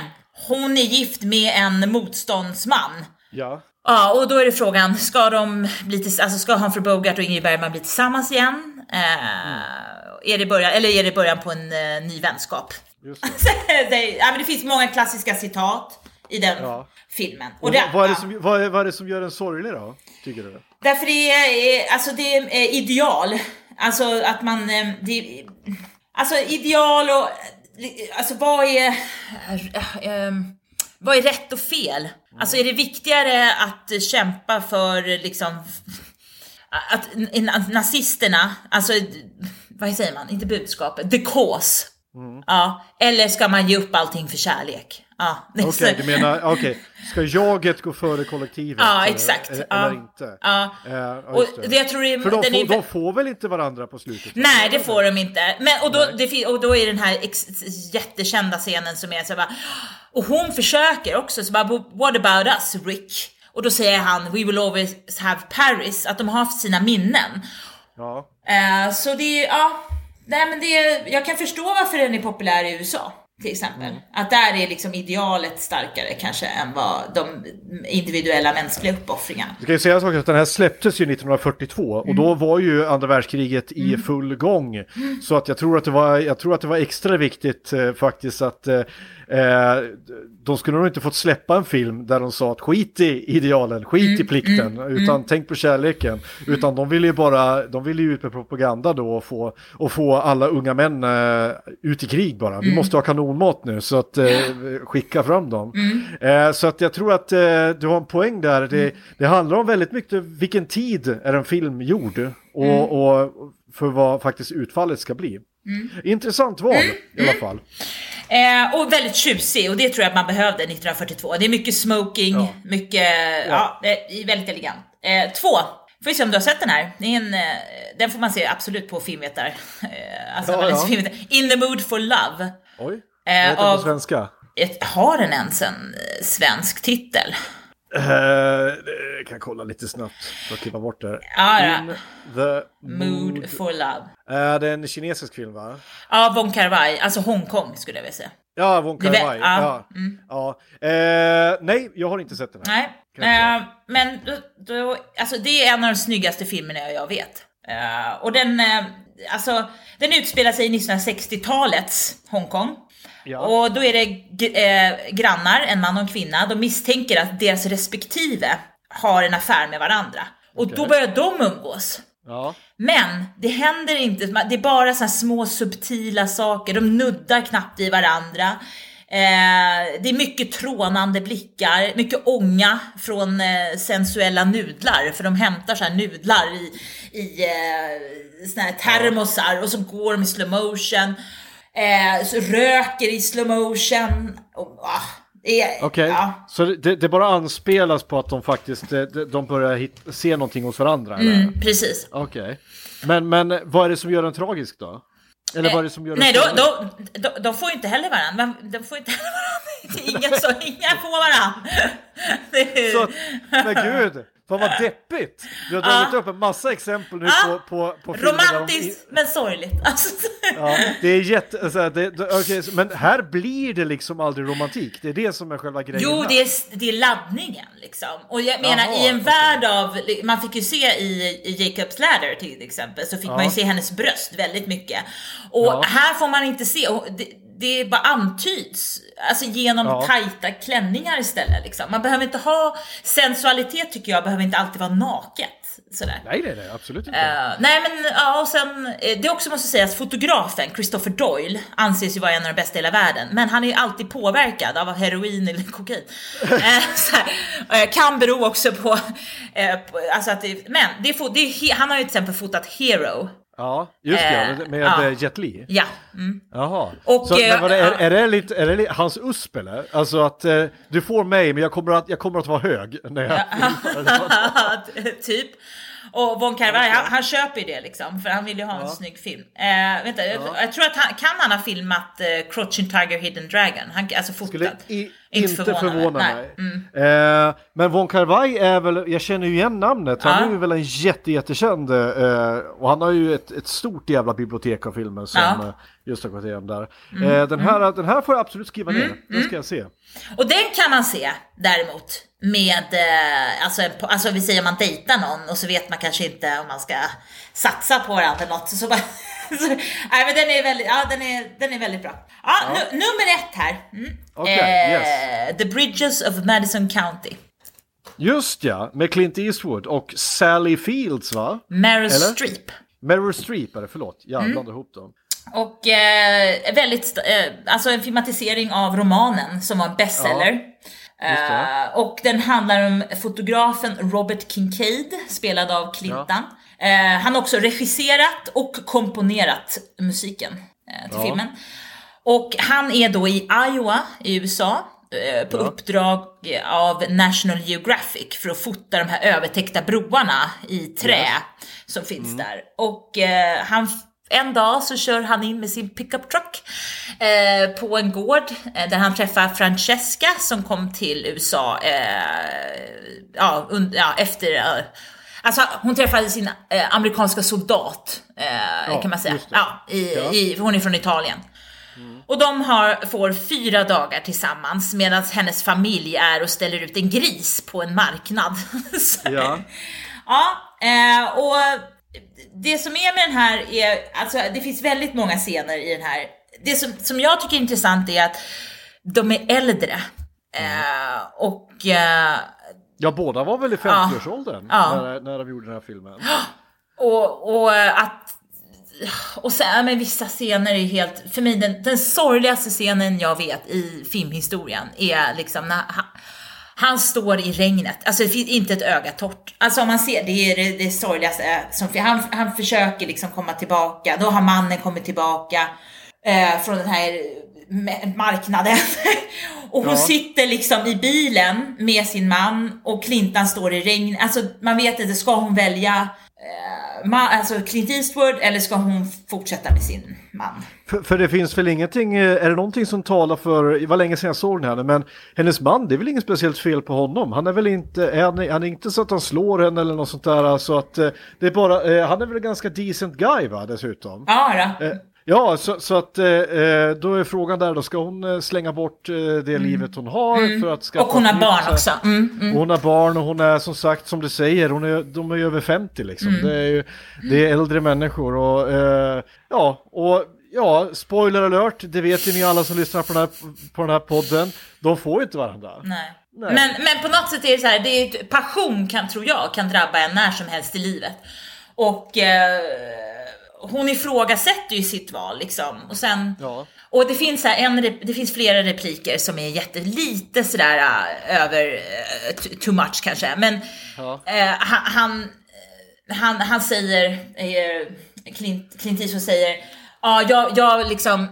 hon är gift med en motståndsman. Ja. Ja, och då är det frågan, ska de bli alltså ska Humphrey Bogart och Ingrid Bergman bli tillsammans igen? Eh, är det början, eller är det början på en eh, ny vänskap? Just det. det, ja, men det finns många klassiska citat i den Ja. filmen. Och det- vad, är det som, vad, är, vad är det som gör den sorglig då, tycker du? Därför det är, eh, alltså det är eh, ideal. Alltså att man, eh, det, alltså ideal och, alltså vad är, vad är rätt och fel? Alltså är det viktigare att kämpa för liksom, att nazisterna, alltså vad säger man, inte budskapet, the cause. Ja, eller ska man ge upp allting för kärlek? Ja, är Okej, så- du menar, okej, ska jaget gå före kollektivet? Ja, exakt. Eller, Ja. inte? Ja. Eh, ja, Och just det. det jag tror det är, För de den får, är, de får väl inte varandra på slutet? Nej, det får de inte. Men, och, då, det, och då är den här ex, jättekända scenen som är så bara, och hon försöker också, så bara, "But what about us Rick? Och då säger han, we will always have Paris, att de har haft sina minnen. Ja. Eh, så det är, ja, nej men det är, jag kan förstå varför den är populär i USA. Till exempel. Att där är liksom idealet starkare kanske än vad de individuella mänskliga uppoffringarna. Du kan ju säga att den här släpptes ju 1942 och Mm. då var ju andra världskriget i full gång. Så att jag tror att det var, jag tror att det var extra viktigt eh, faktiskt att eh, eh, de skulle nog inte fått släppa en film där de sa att skit i idealen, skit Mm, i plikten, utan tänk på kärleken. Utan de ville ju bara, de ville ju ut med propaganda då och få, och få alla unga män eh, ut i krig bara. Mm. Vi måste ha kanonmat nu så att eh, skicka fram dem. Mm. Eh, så att jag tror att eh, du har en poäng där. Det, det handlar om väldigt mycket vilken tid är en film gjord och, Mm. och för vad faktiskt utfallet ska bli. Mm. Intressant val i alla fall. Eh, och väldigt tjusig och det tror jag att man behövde 1942. Det är mycket smoking, mycket, ja, är väldigt elegant. Eh, två, får vi se om du har sett den här. En, eh, den får man se absolut på filmvetar. Eh, alltså, Ja, ja. filmvetar. In the mood for love. Oj, Eh, vet inte av- på svenska. Ett, har den ens en svensk titel? Eh, jag kan kolla lite snabbt för att klippa bort det. Ja. In the Mood mood. for love. Är det en kinesisk film va? Ja, Wong Kar Wai, alltså Hongkong skulle jag vilja säga. Ja, Wong Kar är Wai. Ja. ja, Ja. Eh, nej, jag har inte sett den här. Nej, eh, men då, då, alltså det är en av de snyggaste filmerna jag vet. Och den, alltså, den utspelar sig i 1960-talets Hongkong. Ja. Och då är det eh, grannar, en man och en kvinna, de misstänker att deras respektive har en affär med varandra. Och då börjar de umgås. Ja. Men det händer inte, det är bara så små subtila saker, de nuddar knappt i varandra. Eh, det är mycket trånande blickar, mycket ånga från eh, sensuella nudlar, för de hämtar så här nudlar i, i eh, såna här termosar och så går de i slow motion. Eh, röker i slow motion. Och, ah, Okej, Ja. så det, det bara anspelas på att de faktiskt eh, de, de börjar hit, se någonting hos varandra? Mm, precis. Okej. Men, men vad är det som gör den tragisk då? Eller vad är det som gör den Nej, då, trevlig? då, de, får ju inte heller varandra. De får inte heller varandra. Inga, så, inga får varandra. Är- Så, men gud, fan vad deppigt! Du har dragit upp en massa exempel nu Ja. på, på, på filmer där de- Romantiskt men sorgligt. Alltså, Ja, det är jätte... Alltså, det, det, så- men här blir det liksom aldrig romantik. Det är det som är själva grejen. Jo, det är, det är laddningen liksom. Och jag menar Jaha, i en okej. värld av, man fick ju se i, i Jacob's Ladder till exempel, så fick man ju se hennes bröst väldigt mycket. Och Ja. här får man inte se, och det, det bara antyds, alltså genom Ja. tajta klänningar istället liksom. Man behöver inte ha, sensualitet tycker jag behöver inte alltid vara naket. Sådär. Nej, nej, nej, absolut inte. Eh, nej men ja, och sen, eh, det också måste sägas, fotografen Christopher Doyle anses ju vara en av de bästa i hela världen, men han är ju alltid påverkad av heroin eller kokain. Eh, kan bero också på, eh, på alltså att det, men det är, det är, han har ju till exempel fotat Hero. Ja, just det, Eh, med, ja. eh, Jet Li. Ja. Mm. Jaha. Och, så, eh, men vad är, ja. är, det lite, är det hans USP eller? Alltså att eh, du får mig men jag kommer att, jag kommer att vara hög när jag typ. Och Von Wai, han, han köper ju det liksom, för han vill ju ha en snygg film. Eh, vänta, jag, jag tror att han, kan han ha filmat eh, Crouching Tiger Hidden Dragon? Han, alltså fotat. Skulle i, inte förvåna, mig. Mm. Eh, men Von Kar Wai är väl, jag känner ju igen namnet, han Ja. är ju väl en jätte, jättekänd eh, och han har ju ett, ett stort jävla bibliotek av filmer som Ja. Eh, just igenom där. Eh, den, här, den här får jag absolut skriva ner, den ska jag se. Och den kan man se däremot med, eh, alltså, en, alltså vi säger om man dejtar någon och så vet man kanske inte om man ska satsa på varandra eller något. Så bara, så, nej men den är väldigt, ja den är, den är väldigt bra. Ja, Nu, nummer ett här. Mm. Okej, yes. The Bridges of Madison County. Just ja, med Clint Eastwood och Sally Fields va? Meryl? Streep. Meryl Streep är det, förlåt. Jag Mm. blandar ihop dem. Och eh, väldigt, eh, alltså en filmatisering av romanen som var en bestseller. det. Eh, och den handlar om fotografen Robert Kincaid, spelad av Clinton. Eh, han har också regisserat och komponerat musiken eh, till Ja. filmen. Och han är då i Iowa i USA eh, på uppdrag av National Geographic för att fota de här övertäckta broarna i trä som finns där. Och han, en dag så kör han in med sin pickup truck eh, på en gård eh, där han träffar Francesca som kom till USA eh, ja, und, ja, efter eh, Alltså hon träffade sin eh, amerikanska soldat eh, kan man säga. just det. Ja, i, i, hon är från Italien. Och de har, får fyra dagar tillsammans medan hennes familj är och ställer ut en gris på en marknad. Så- Ja. ja eh, och det som är med den här är, alltså det finns väldigt många scener i den här. Det som, som jag tycker är intressant är att de är äldre. Eh, och eh, Ja, båda var väl i 50-årsåldern Ja. när, när de gjorde den här filmen. Och, och att... Och sen med vissa scener är helt... För mig den, den sorgligaste scenen jag vet i filmhistorien är liksom när han, står i regnet. Alltså det finns inte ett öga torrt. Alltså om man ser, det är det, det sorgligaste som han, han försöker liksom komma tillbaka. Då har mannen kommit tillbaka eh, från den här ma- marknaden. och hon Ja. sitter liksom i bilen med sin man och Clintan står i regn. Alltså man vet inte, ska hon välja eh, ma- alltså Clint Eastwood eller ska hon fortsätta med sin man? För, för det finns väl ingenting, eh, är det någonting som talar för, det var länge sedan jag såg den här, men hennes man, det är väl inget speciellt fel på honom. Han är väl inte, är han, han är inte så att han slår henne eller något sånt där, så att eh, det är bara, han är väl en ganska decent guy va, dessutom. Ja då. Ja, så, så att eh, eh, då är frågan där då, ska hon eh, slänga bort eh, det livet hon har för att skaffa Mm. Och hon har barn också. Mm, mm. Hon har barn och hon är som sagt som du säger, hon är, de är ju över 50 liksom. Mm. Det, är ju, det är äldre människor och eh, ja, och ja, spoiler alert, det vet ju ni alla som lyssnar på den här, på den här podden. De får ju inte varandra. Nej. Nej. Men, men på något sätt är det så här, det är, passion kan, tror jag, kan drabba en när som helst i livet. Och eh, hon ifrågasätter ju sitt val liksom. Och sen, Ja. och det finns, så här, en, det finns flera repliker som är jättelite sådär äh, över, t- too much kanske. Men Ja. eh, han, han, han, säger, eh, Clint, Clint Eastwood säger, ja jag, jag liksom,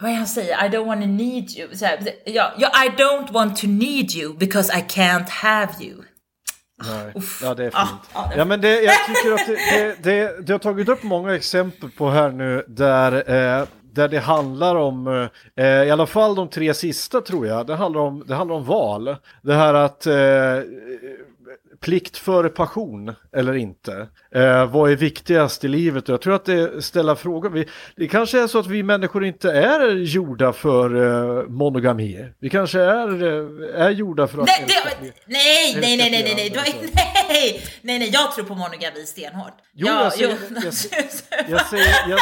vad är han säger? I don't want to need you. Så här, ja, I don't want to need you because I can't have you. Nej. Uff. Ja, det är fint. Ja, ja, men det, jag tycker att det, det, det har tagit upp många exempel på här nu där, eh, där det handlar om, eh, i alla fall de tre sista tror jag, det handlar om, det handlar om val. Det här att eh, plikt före passion eller inte. Eh, vad är viktigast i livet? Jag tror att det ställer frågor. Vi, det kanske är så att vi människor inte är gjorda för eh, monogami. Vi kanske är, eh, är gjorda för att Nej, det, nej, nej, nej, nej, nej, nej, nej, nej, nej, nej, jag tror på monogami stenhårt. Jo, ja, jag säger- jo. jag säger- Jag säger, jag,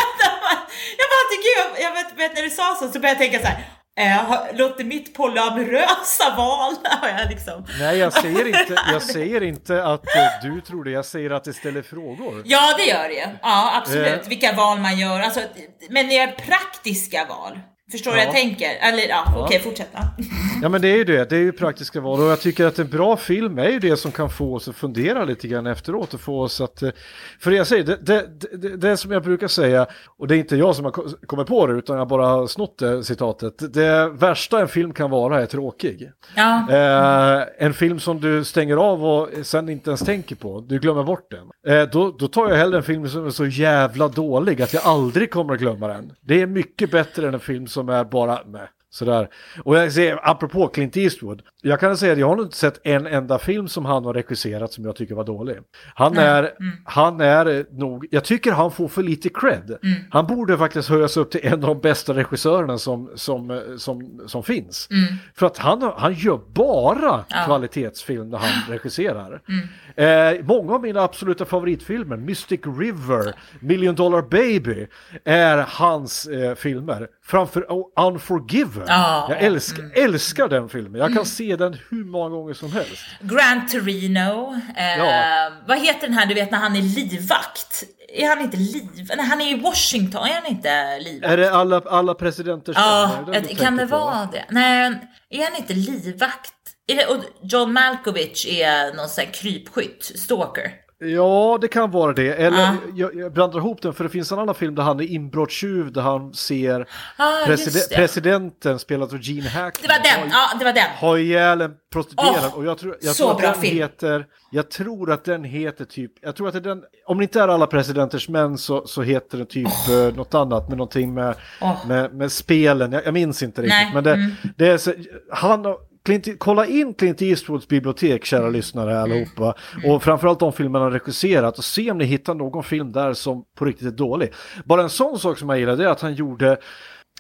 jag bara tycker, jag, jag vet, vet när du sa så så började jag tänka så här. Eh, låter mitt polyamorösa val, har jag liksom. nej, jag säger inte, jag säger inte att eh, du tror det. Jag säger att det ställer frågor. Ja, det gör det. Ja, absolut. Eh. Vilka val man gör. Alltså, men det är praktiska val. Förstår du Ja. jag tänker? Eller ja, okej, fortsätt. Ja. Ja men det är ju det, det är ju praktiska val och jag tycker att en bra film är ju det som kan få oss att fundera lite grann efteråt och få oss att... eh, För jag säger, det, det, det, det som jag brukar säga, och det är inte jag som har ko- kommit på det utan jag bara har snott det citatet, det värsta en film kan vara är tråkig. Ja. Eh, en film som du stänger av och sen inte ens tänker på, du glömmer bort den. Eh, då, då tar jag hellre en film som är så jävla dålig att jag aldrig kommer att glömma den. Det är mycket bättre än en film som är bara med. Sådär. Och jag säger, apropå Clint Eastwood, jag kan säga att jag har inte sett en enda film som han har regisserat som jag tycker var dålig. Han är, han är nog, jag tycker han får för lite cred. Han borde faktiskt höjas upp till en av de bästa regissörerna som, som, som, som finns. För att han, han gör bara kvalitetsfilm när han regisserar. Eh, många av mina absoluta favoritfilmer, Mystic River, Million Dollar Baby, är hans eh, filmer. Framför oh, Unforgiven. Ja. Jag älskar, älskar den filmen. Jag kan se den hur många gånger som helst. Gran Torino. Eh, Ja. Vad heter den här du vet när han är livvakt? Är han inte liv... Nej, han är i Washington, är han inte livvakt? Är det alla, alla presidenters Ja, ett- kan det på? vara det? Nej, är han inte livvakt? Det, och John Malkovich är någon sån här krypskytt, stalker. Ja, det kan vara det. Eller Ja. jag, jag blandar ihop den för det finns en annan film där han är inbrottstjuv där han ser Ah, preside- presidenten spelad av Gene Hackman. Det var den, ja det var den. ha ihjäl en prostituerad Åh, och jag tror, jag så tror att den film. heter, jag tror att den heter typ, jag tror att det den, om det inte är alla presidenters män så, så heter den typ eh, något annat med någonting med, Åh. med, med spelen, jag, jag minns inte riktigt, Nej, men det, mm. det är så, han Clint, kolla in Clint Eastwoods bibliotek kära Mm. lyssnare allihopa och framförallt de filmerna han regisserat och se om ni hittar någon film där som på riktigt är dålig. Bara en sån sak som jag gillar det är att han gjorde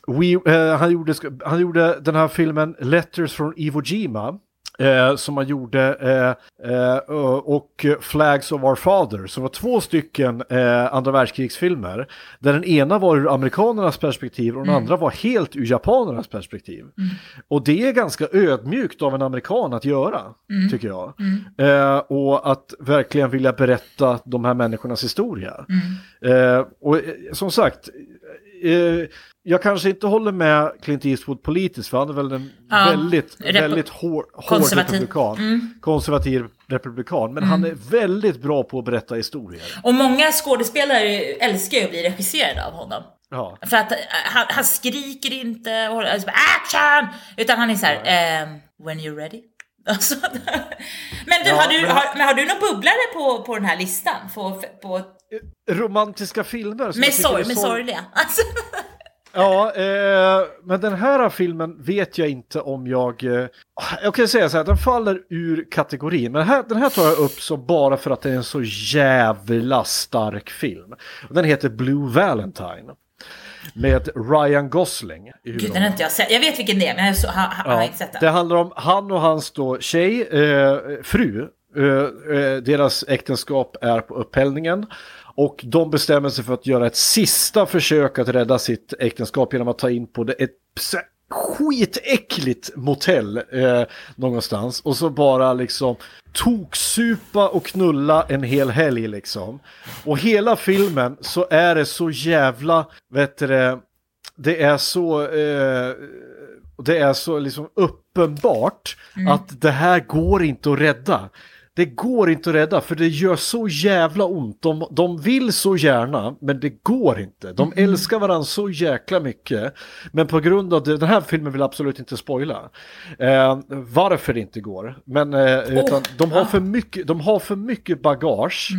We, eh, han, gjorde, han gjorde den här filmen Letters from Iwo Jima. Eh, som han gjorde eh, eh, och Flags of Our Father. Det var två stycken eh, andra världskrigsfilmer. Där den ena var ur amerikanernas perspektiv och den andra var helt ur japanernas perspektiv. Och det är ganska ödmjukt av en amerikan att göra, tycker jag. Eh, och att verkligen vilja berätta de här människornas historia. Eh, och som sagt, eh, jag kanske inte håller med Clint Eastwood politiskt, för han är väl en Ja, väldigt, väldigt hår, hård konservativ. republikan. Konservativ republikan, men han är väldigt bra på att berätta historier. Och många skådespelare älskar ju att bli regisserade av honom. Ja. För att eh, han, han skriker inte och alltså, action! Utan han är så här, ehm, when you're ready. Alltså, men du, Ja, har, du men- har, men har du någon bubblare på, på den här listan? På, på, Romantiska filmer. som tycker sorg, sorg- sorgliga? Alltså, Ja, eh, men den här filmen vet jag inte om jag... Eh, jag kan säga så här, den faller ur kategorin. Men här, den här tar jag upp så bara för att det är en så jävla stark film. Den heter Blue Valentine. Med Ryan Gosling Gud, den har inte jag sett. Jag vet vilken det är, men jag har, så, ha, ha, har Ja, inte sett den. det handlar om han och hans då tjej, eh, fru. Eh, eh, deras äktenskap är på upphällningen. Och de bestämmer sig för att göra ett sista försök att rädda sitt äktenskap genom att ta in på det, ett skitäckligt motell eh, någonstans. Och så bara liksom toksupa och knulla en hel helg liksom. Och hela filmen så är det så jävla, vet du det, det är så... Eh, det är så liksom uppenbart att det här går inte att rädda. Det går inte att rädda för det gör så jävla ont. De, de vill så gärna men det går inte. De älskar varandra så jäkla mycket. Men på grund av det, den här filmen vill jag absolut inte spoila. Eh, varför det inte går. Men eh, utan de, har för mycket, de har för mycket bagage.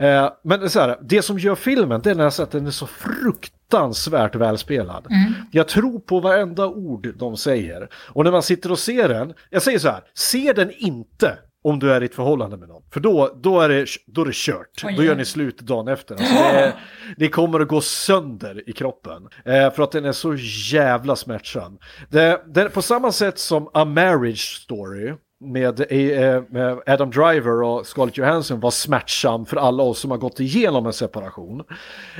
Eh, men så här, det som gör filmen det är nästan att den är så fruktansvärt välspelad. Jag tror på varenda ord de säger. Och när man sitter och ser den, jag säger så här, se den inte om du är i ett förhållande med någon. För då, då, är, det, då är det kört. Oj, Då gör ni slut dagen efter. Alltså det, det kommer att gå sönder i kroppen. Eh, för att den är så jävla smärtsam. Det, det, på samma sätt som A Marriage Story med, eh, med Adam Driver och Scarlett Johansson var smärtsam för alla oss som har gått igenom en separation.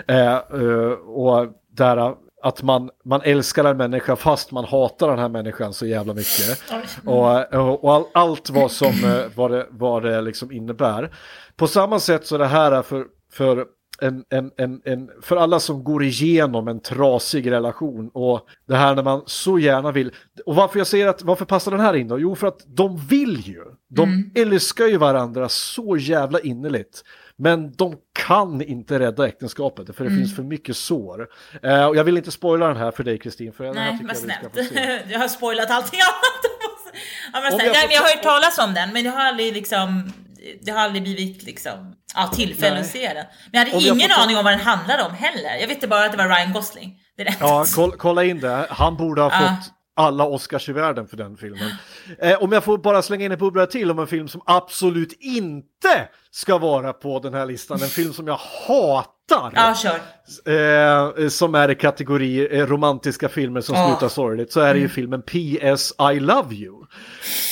Eh, eh, och där att man, man älskar en människa fast man hatar den här människan så jävla mycket. Och, och, och all, allt vad som eh, vad det, vad det liksom innebär. På samma sätt så är det här för, för en, en, en, en, för alla som går igenom en trasig relation och det här när man så gärna vill. Och varför jag säger att varför passar den här in då? Jo, för att de vill ju. De älskar ju varandra så jävla innerligt. Men de kan inte rädda äktenskapet för det finns för mycket sår. Eh, och jag vill inte spoila den här för dig Kristin. Nej, vad jag snällt. Jag har spoilat allting annat. Ja, men snällt. jag Nej, men jag har hört talas om den, men det har aldrig liksom det har aldrig blivit liksom, ja, tillfälle Nej. att se den. Men jag hade Om jag ingen ta- aning om vad den handlade om heller. Jag visste bara att det var Ryan Gosling. Det är det Ja, kolla in det. Han borde ha Ja. fått alla Oscars i världen för den filmen. Eh, om jag får bara slänga in en bubbla till om en film som absolut inte ska vara på den här listan. En film som jag hatar. Ja, kör. Eh, som är i kategori eh, romantiska filmer som Ja. slutar sorgligt. Så är det ju filmen P.S. I Love You.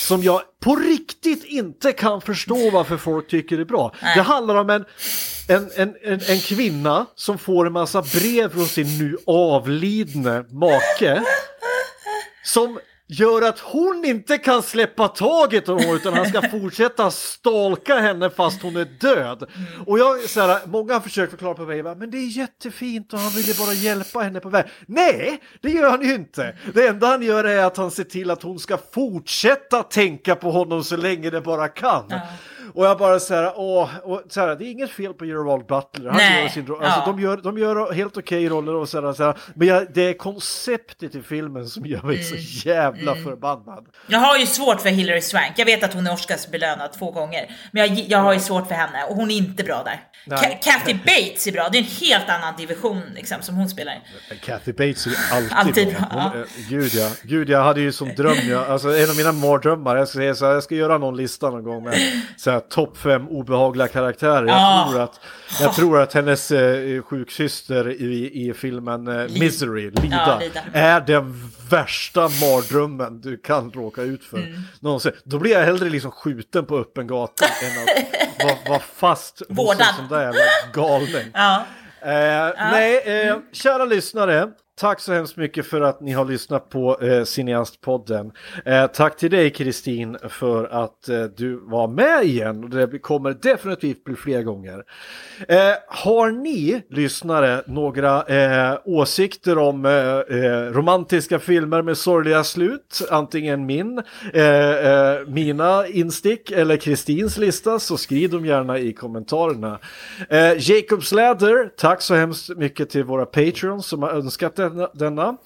Som jag på riktigt inte kan förstå varför folk tycker är bra. Det handlar om en, en, en, en, en kvinna som får en massa brev från sin nu avlidne make. Som gör att hon inte kan släppa taget om honom utan han ska fortsätta stalka henne fast hon är död. Och jag så här, många har försökt förklara på mig, men det är jättefint och han vill ju bara hjälpa henne på väg. Nej, det gör han ju inte. Det enda han gör är att han ser till att hon ska fortsätta tänka på honom så länge det bara kan. Och jag bara så här, åh, och så här, det är inget fel på Gerald Butler. Han Nej, gör sin roll. Alltså, ja. de, gör, de gör helt okej roller och så här, så här. Men jag, det är konceptet i filmen som gör mig Mm. så jävla förbannad. Jag har ju svårt för Hilary Swank. Jag vet att hon är Oscarsbelönad två gånger. Men jag, jag har ju svårt för henne och hon är inte bra där. Ka- Kathy Bates är bra. Det är en helt annan division liksom, som hon spelar. Kathy Bates är alltid, Alltid bra. Hon, ja. Gud ja, gud jag hade ju som dröm, jag, alltså en av mina mardrömmar, jag ska, säga så här, jag ska göra någon lista någon gång med så här, topp fem obehagliga karaktärer. Jag, Ja. tror, att, jag tror att hennes eh, sjuksyster i, i filmen eh, Misery, Lida, Ja, är den värsta mardrömmen du kan råka ut för. Mm. Någonsin. Då blir jag hellre liksom skjuten på öppen gata än att vara vara fast hos en sån där galning. Ja. Eh, Nej, eh, kära lyssnare. Tack så hemskt mycket för att ni har lyssnat på eh, Cineastpodden. Eh, tack till dig Kristin för att eh, du var med igen. Och Det kommer definitivt bli fler gånger. Eh, har ni lyssnare några eh, åsikter om eh, eh romantiska filmer med sorgliga slut? Antingen min, eh, eh, mina instick eller Kristins lista så skriv dem gärna i kommentarerna. Eh, Jacob Sladder, tack så hemskt mycket till våra Patreons som har önskat det denna.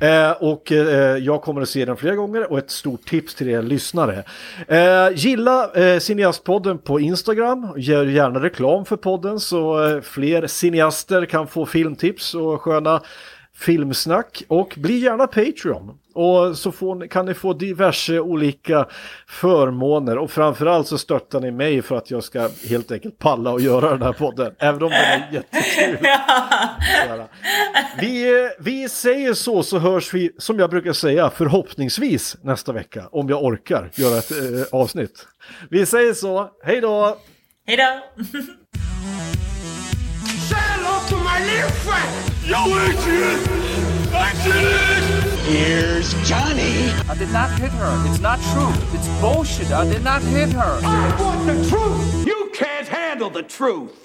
Eh, och eh, jag kommer att se den flera gånger och ett stort tips till er lyssnare. Eh, gilla eh, Cineastpodden på Instagram, gör gärna reklam för podden så eh, fler cineaster kan få filmtips och sköna filmsnack och bli gärna Patreon. Och så får, kan ni få diverse olika förmåner och framförallt så stöttar ni mig för att jag ska helt enkelt palla och göra den här podden. Även om den är jättekul. Sådär. Vi, vi säger så så hörs vi som jag brukar säga förhoppningsvis nästa vecka om jag orkar göra ett eh, avsnitt. Vi säger så, hej då! Hej då! Say hello to my little friend. Yo, Adrian! Adrian! Here's Johnny. I did not hit her. It's not true. It's bullshit. I did not hit her. I want the truth. You can't handle the truth.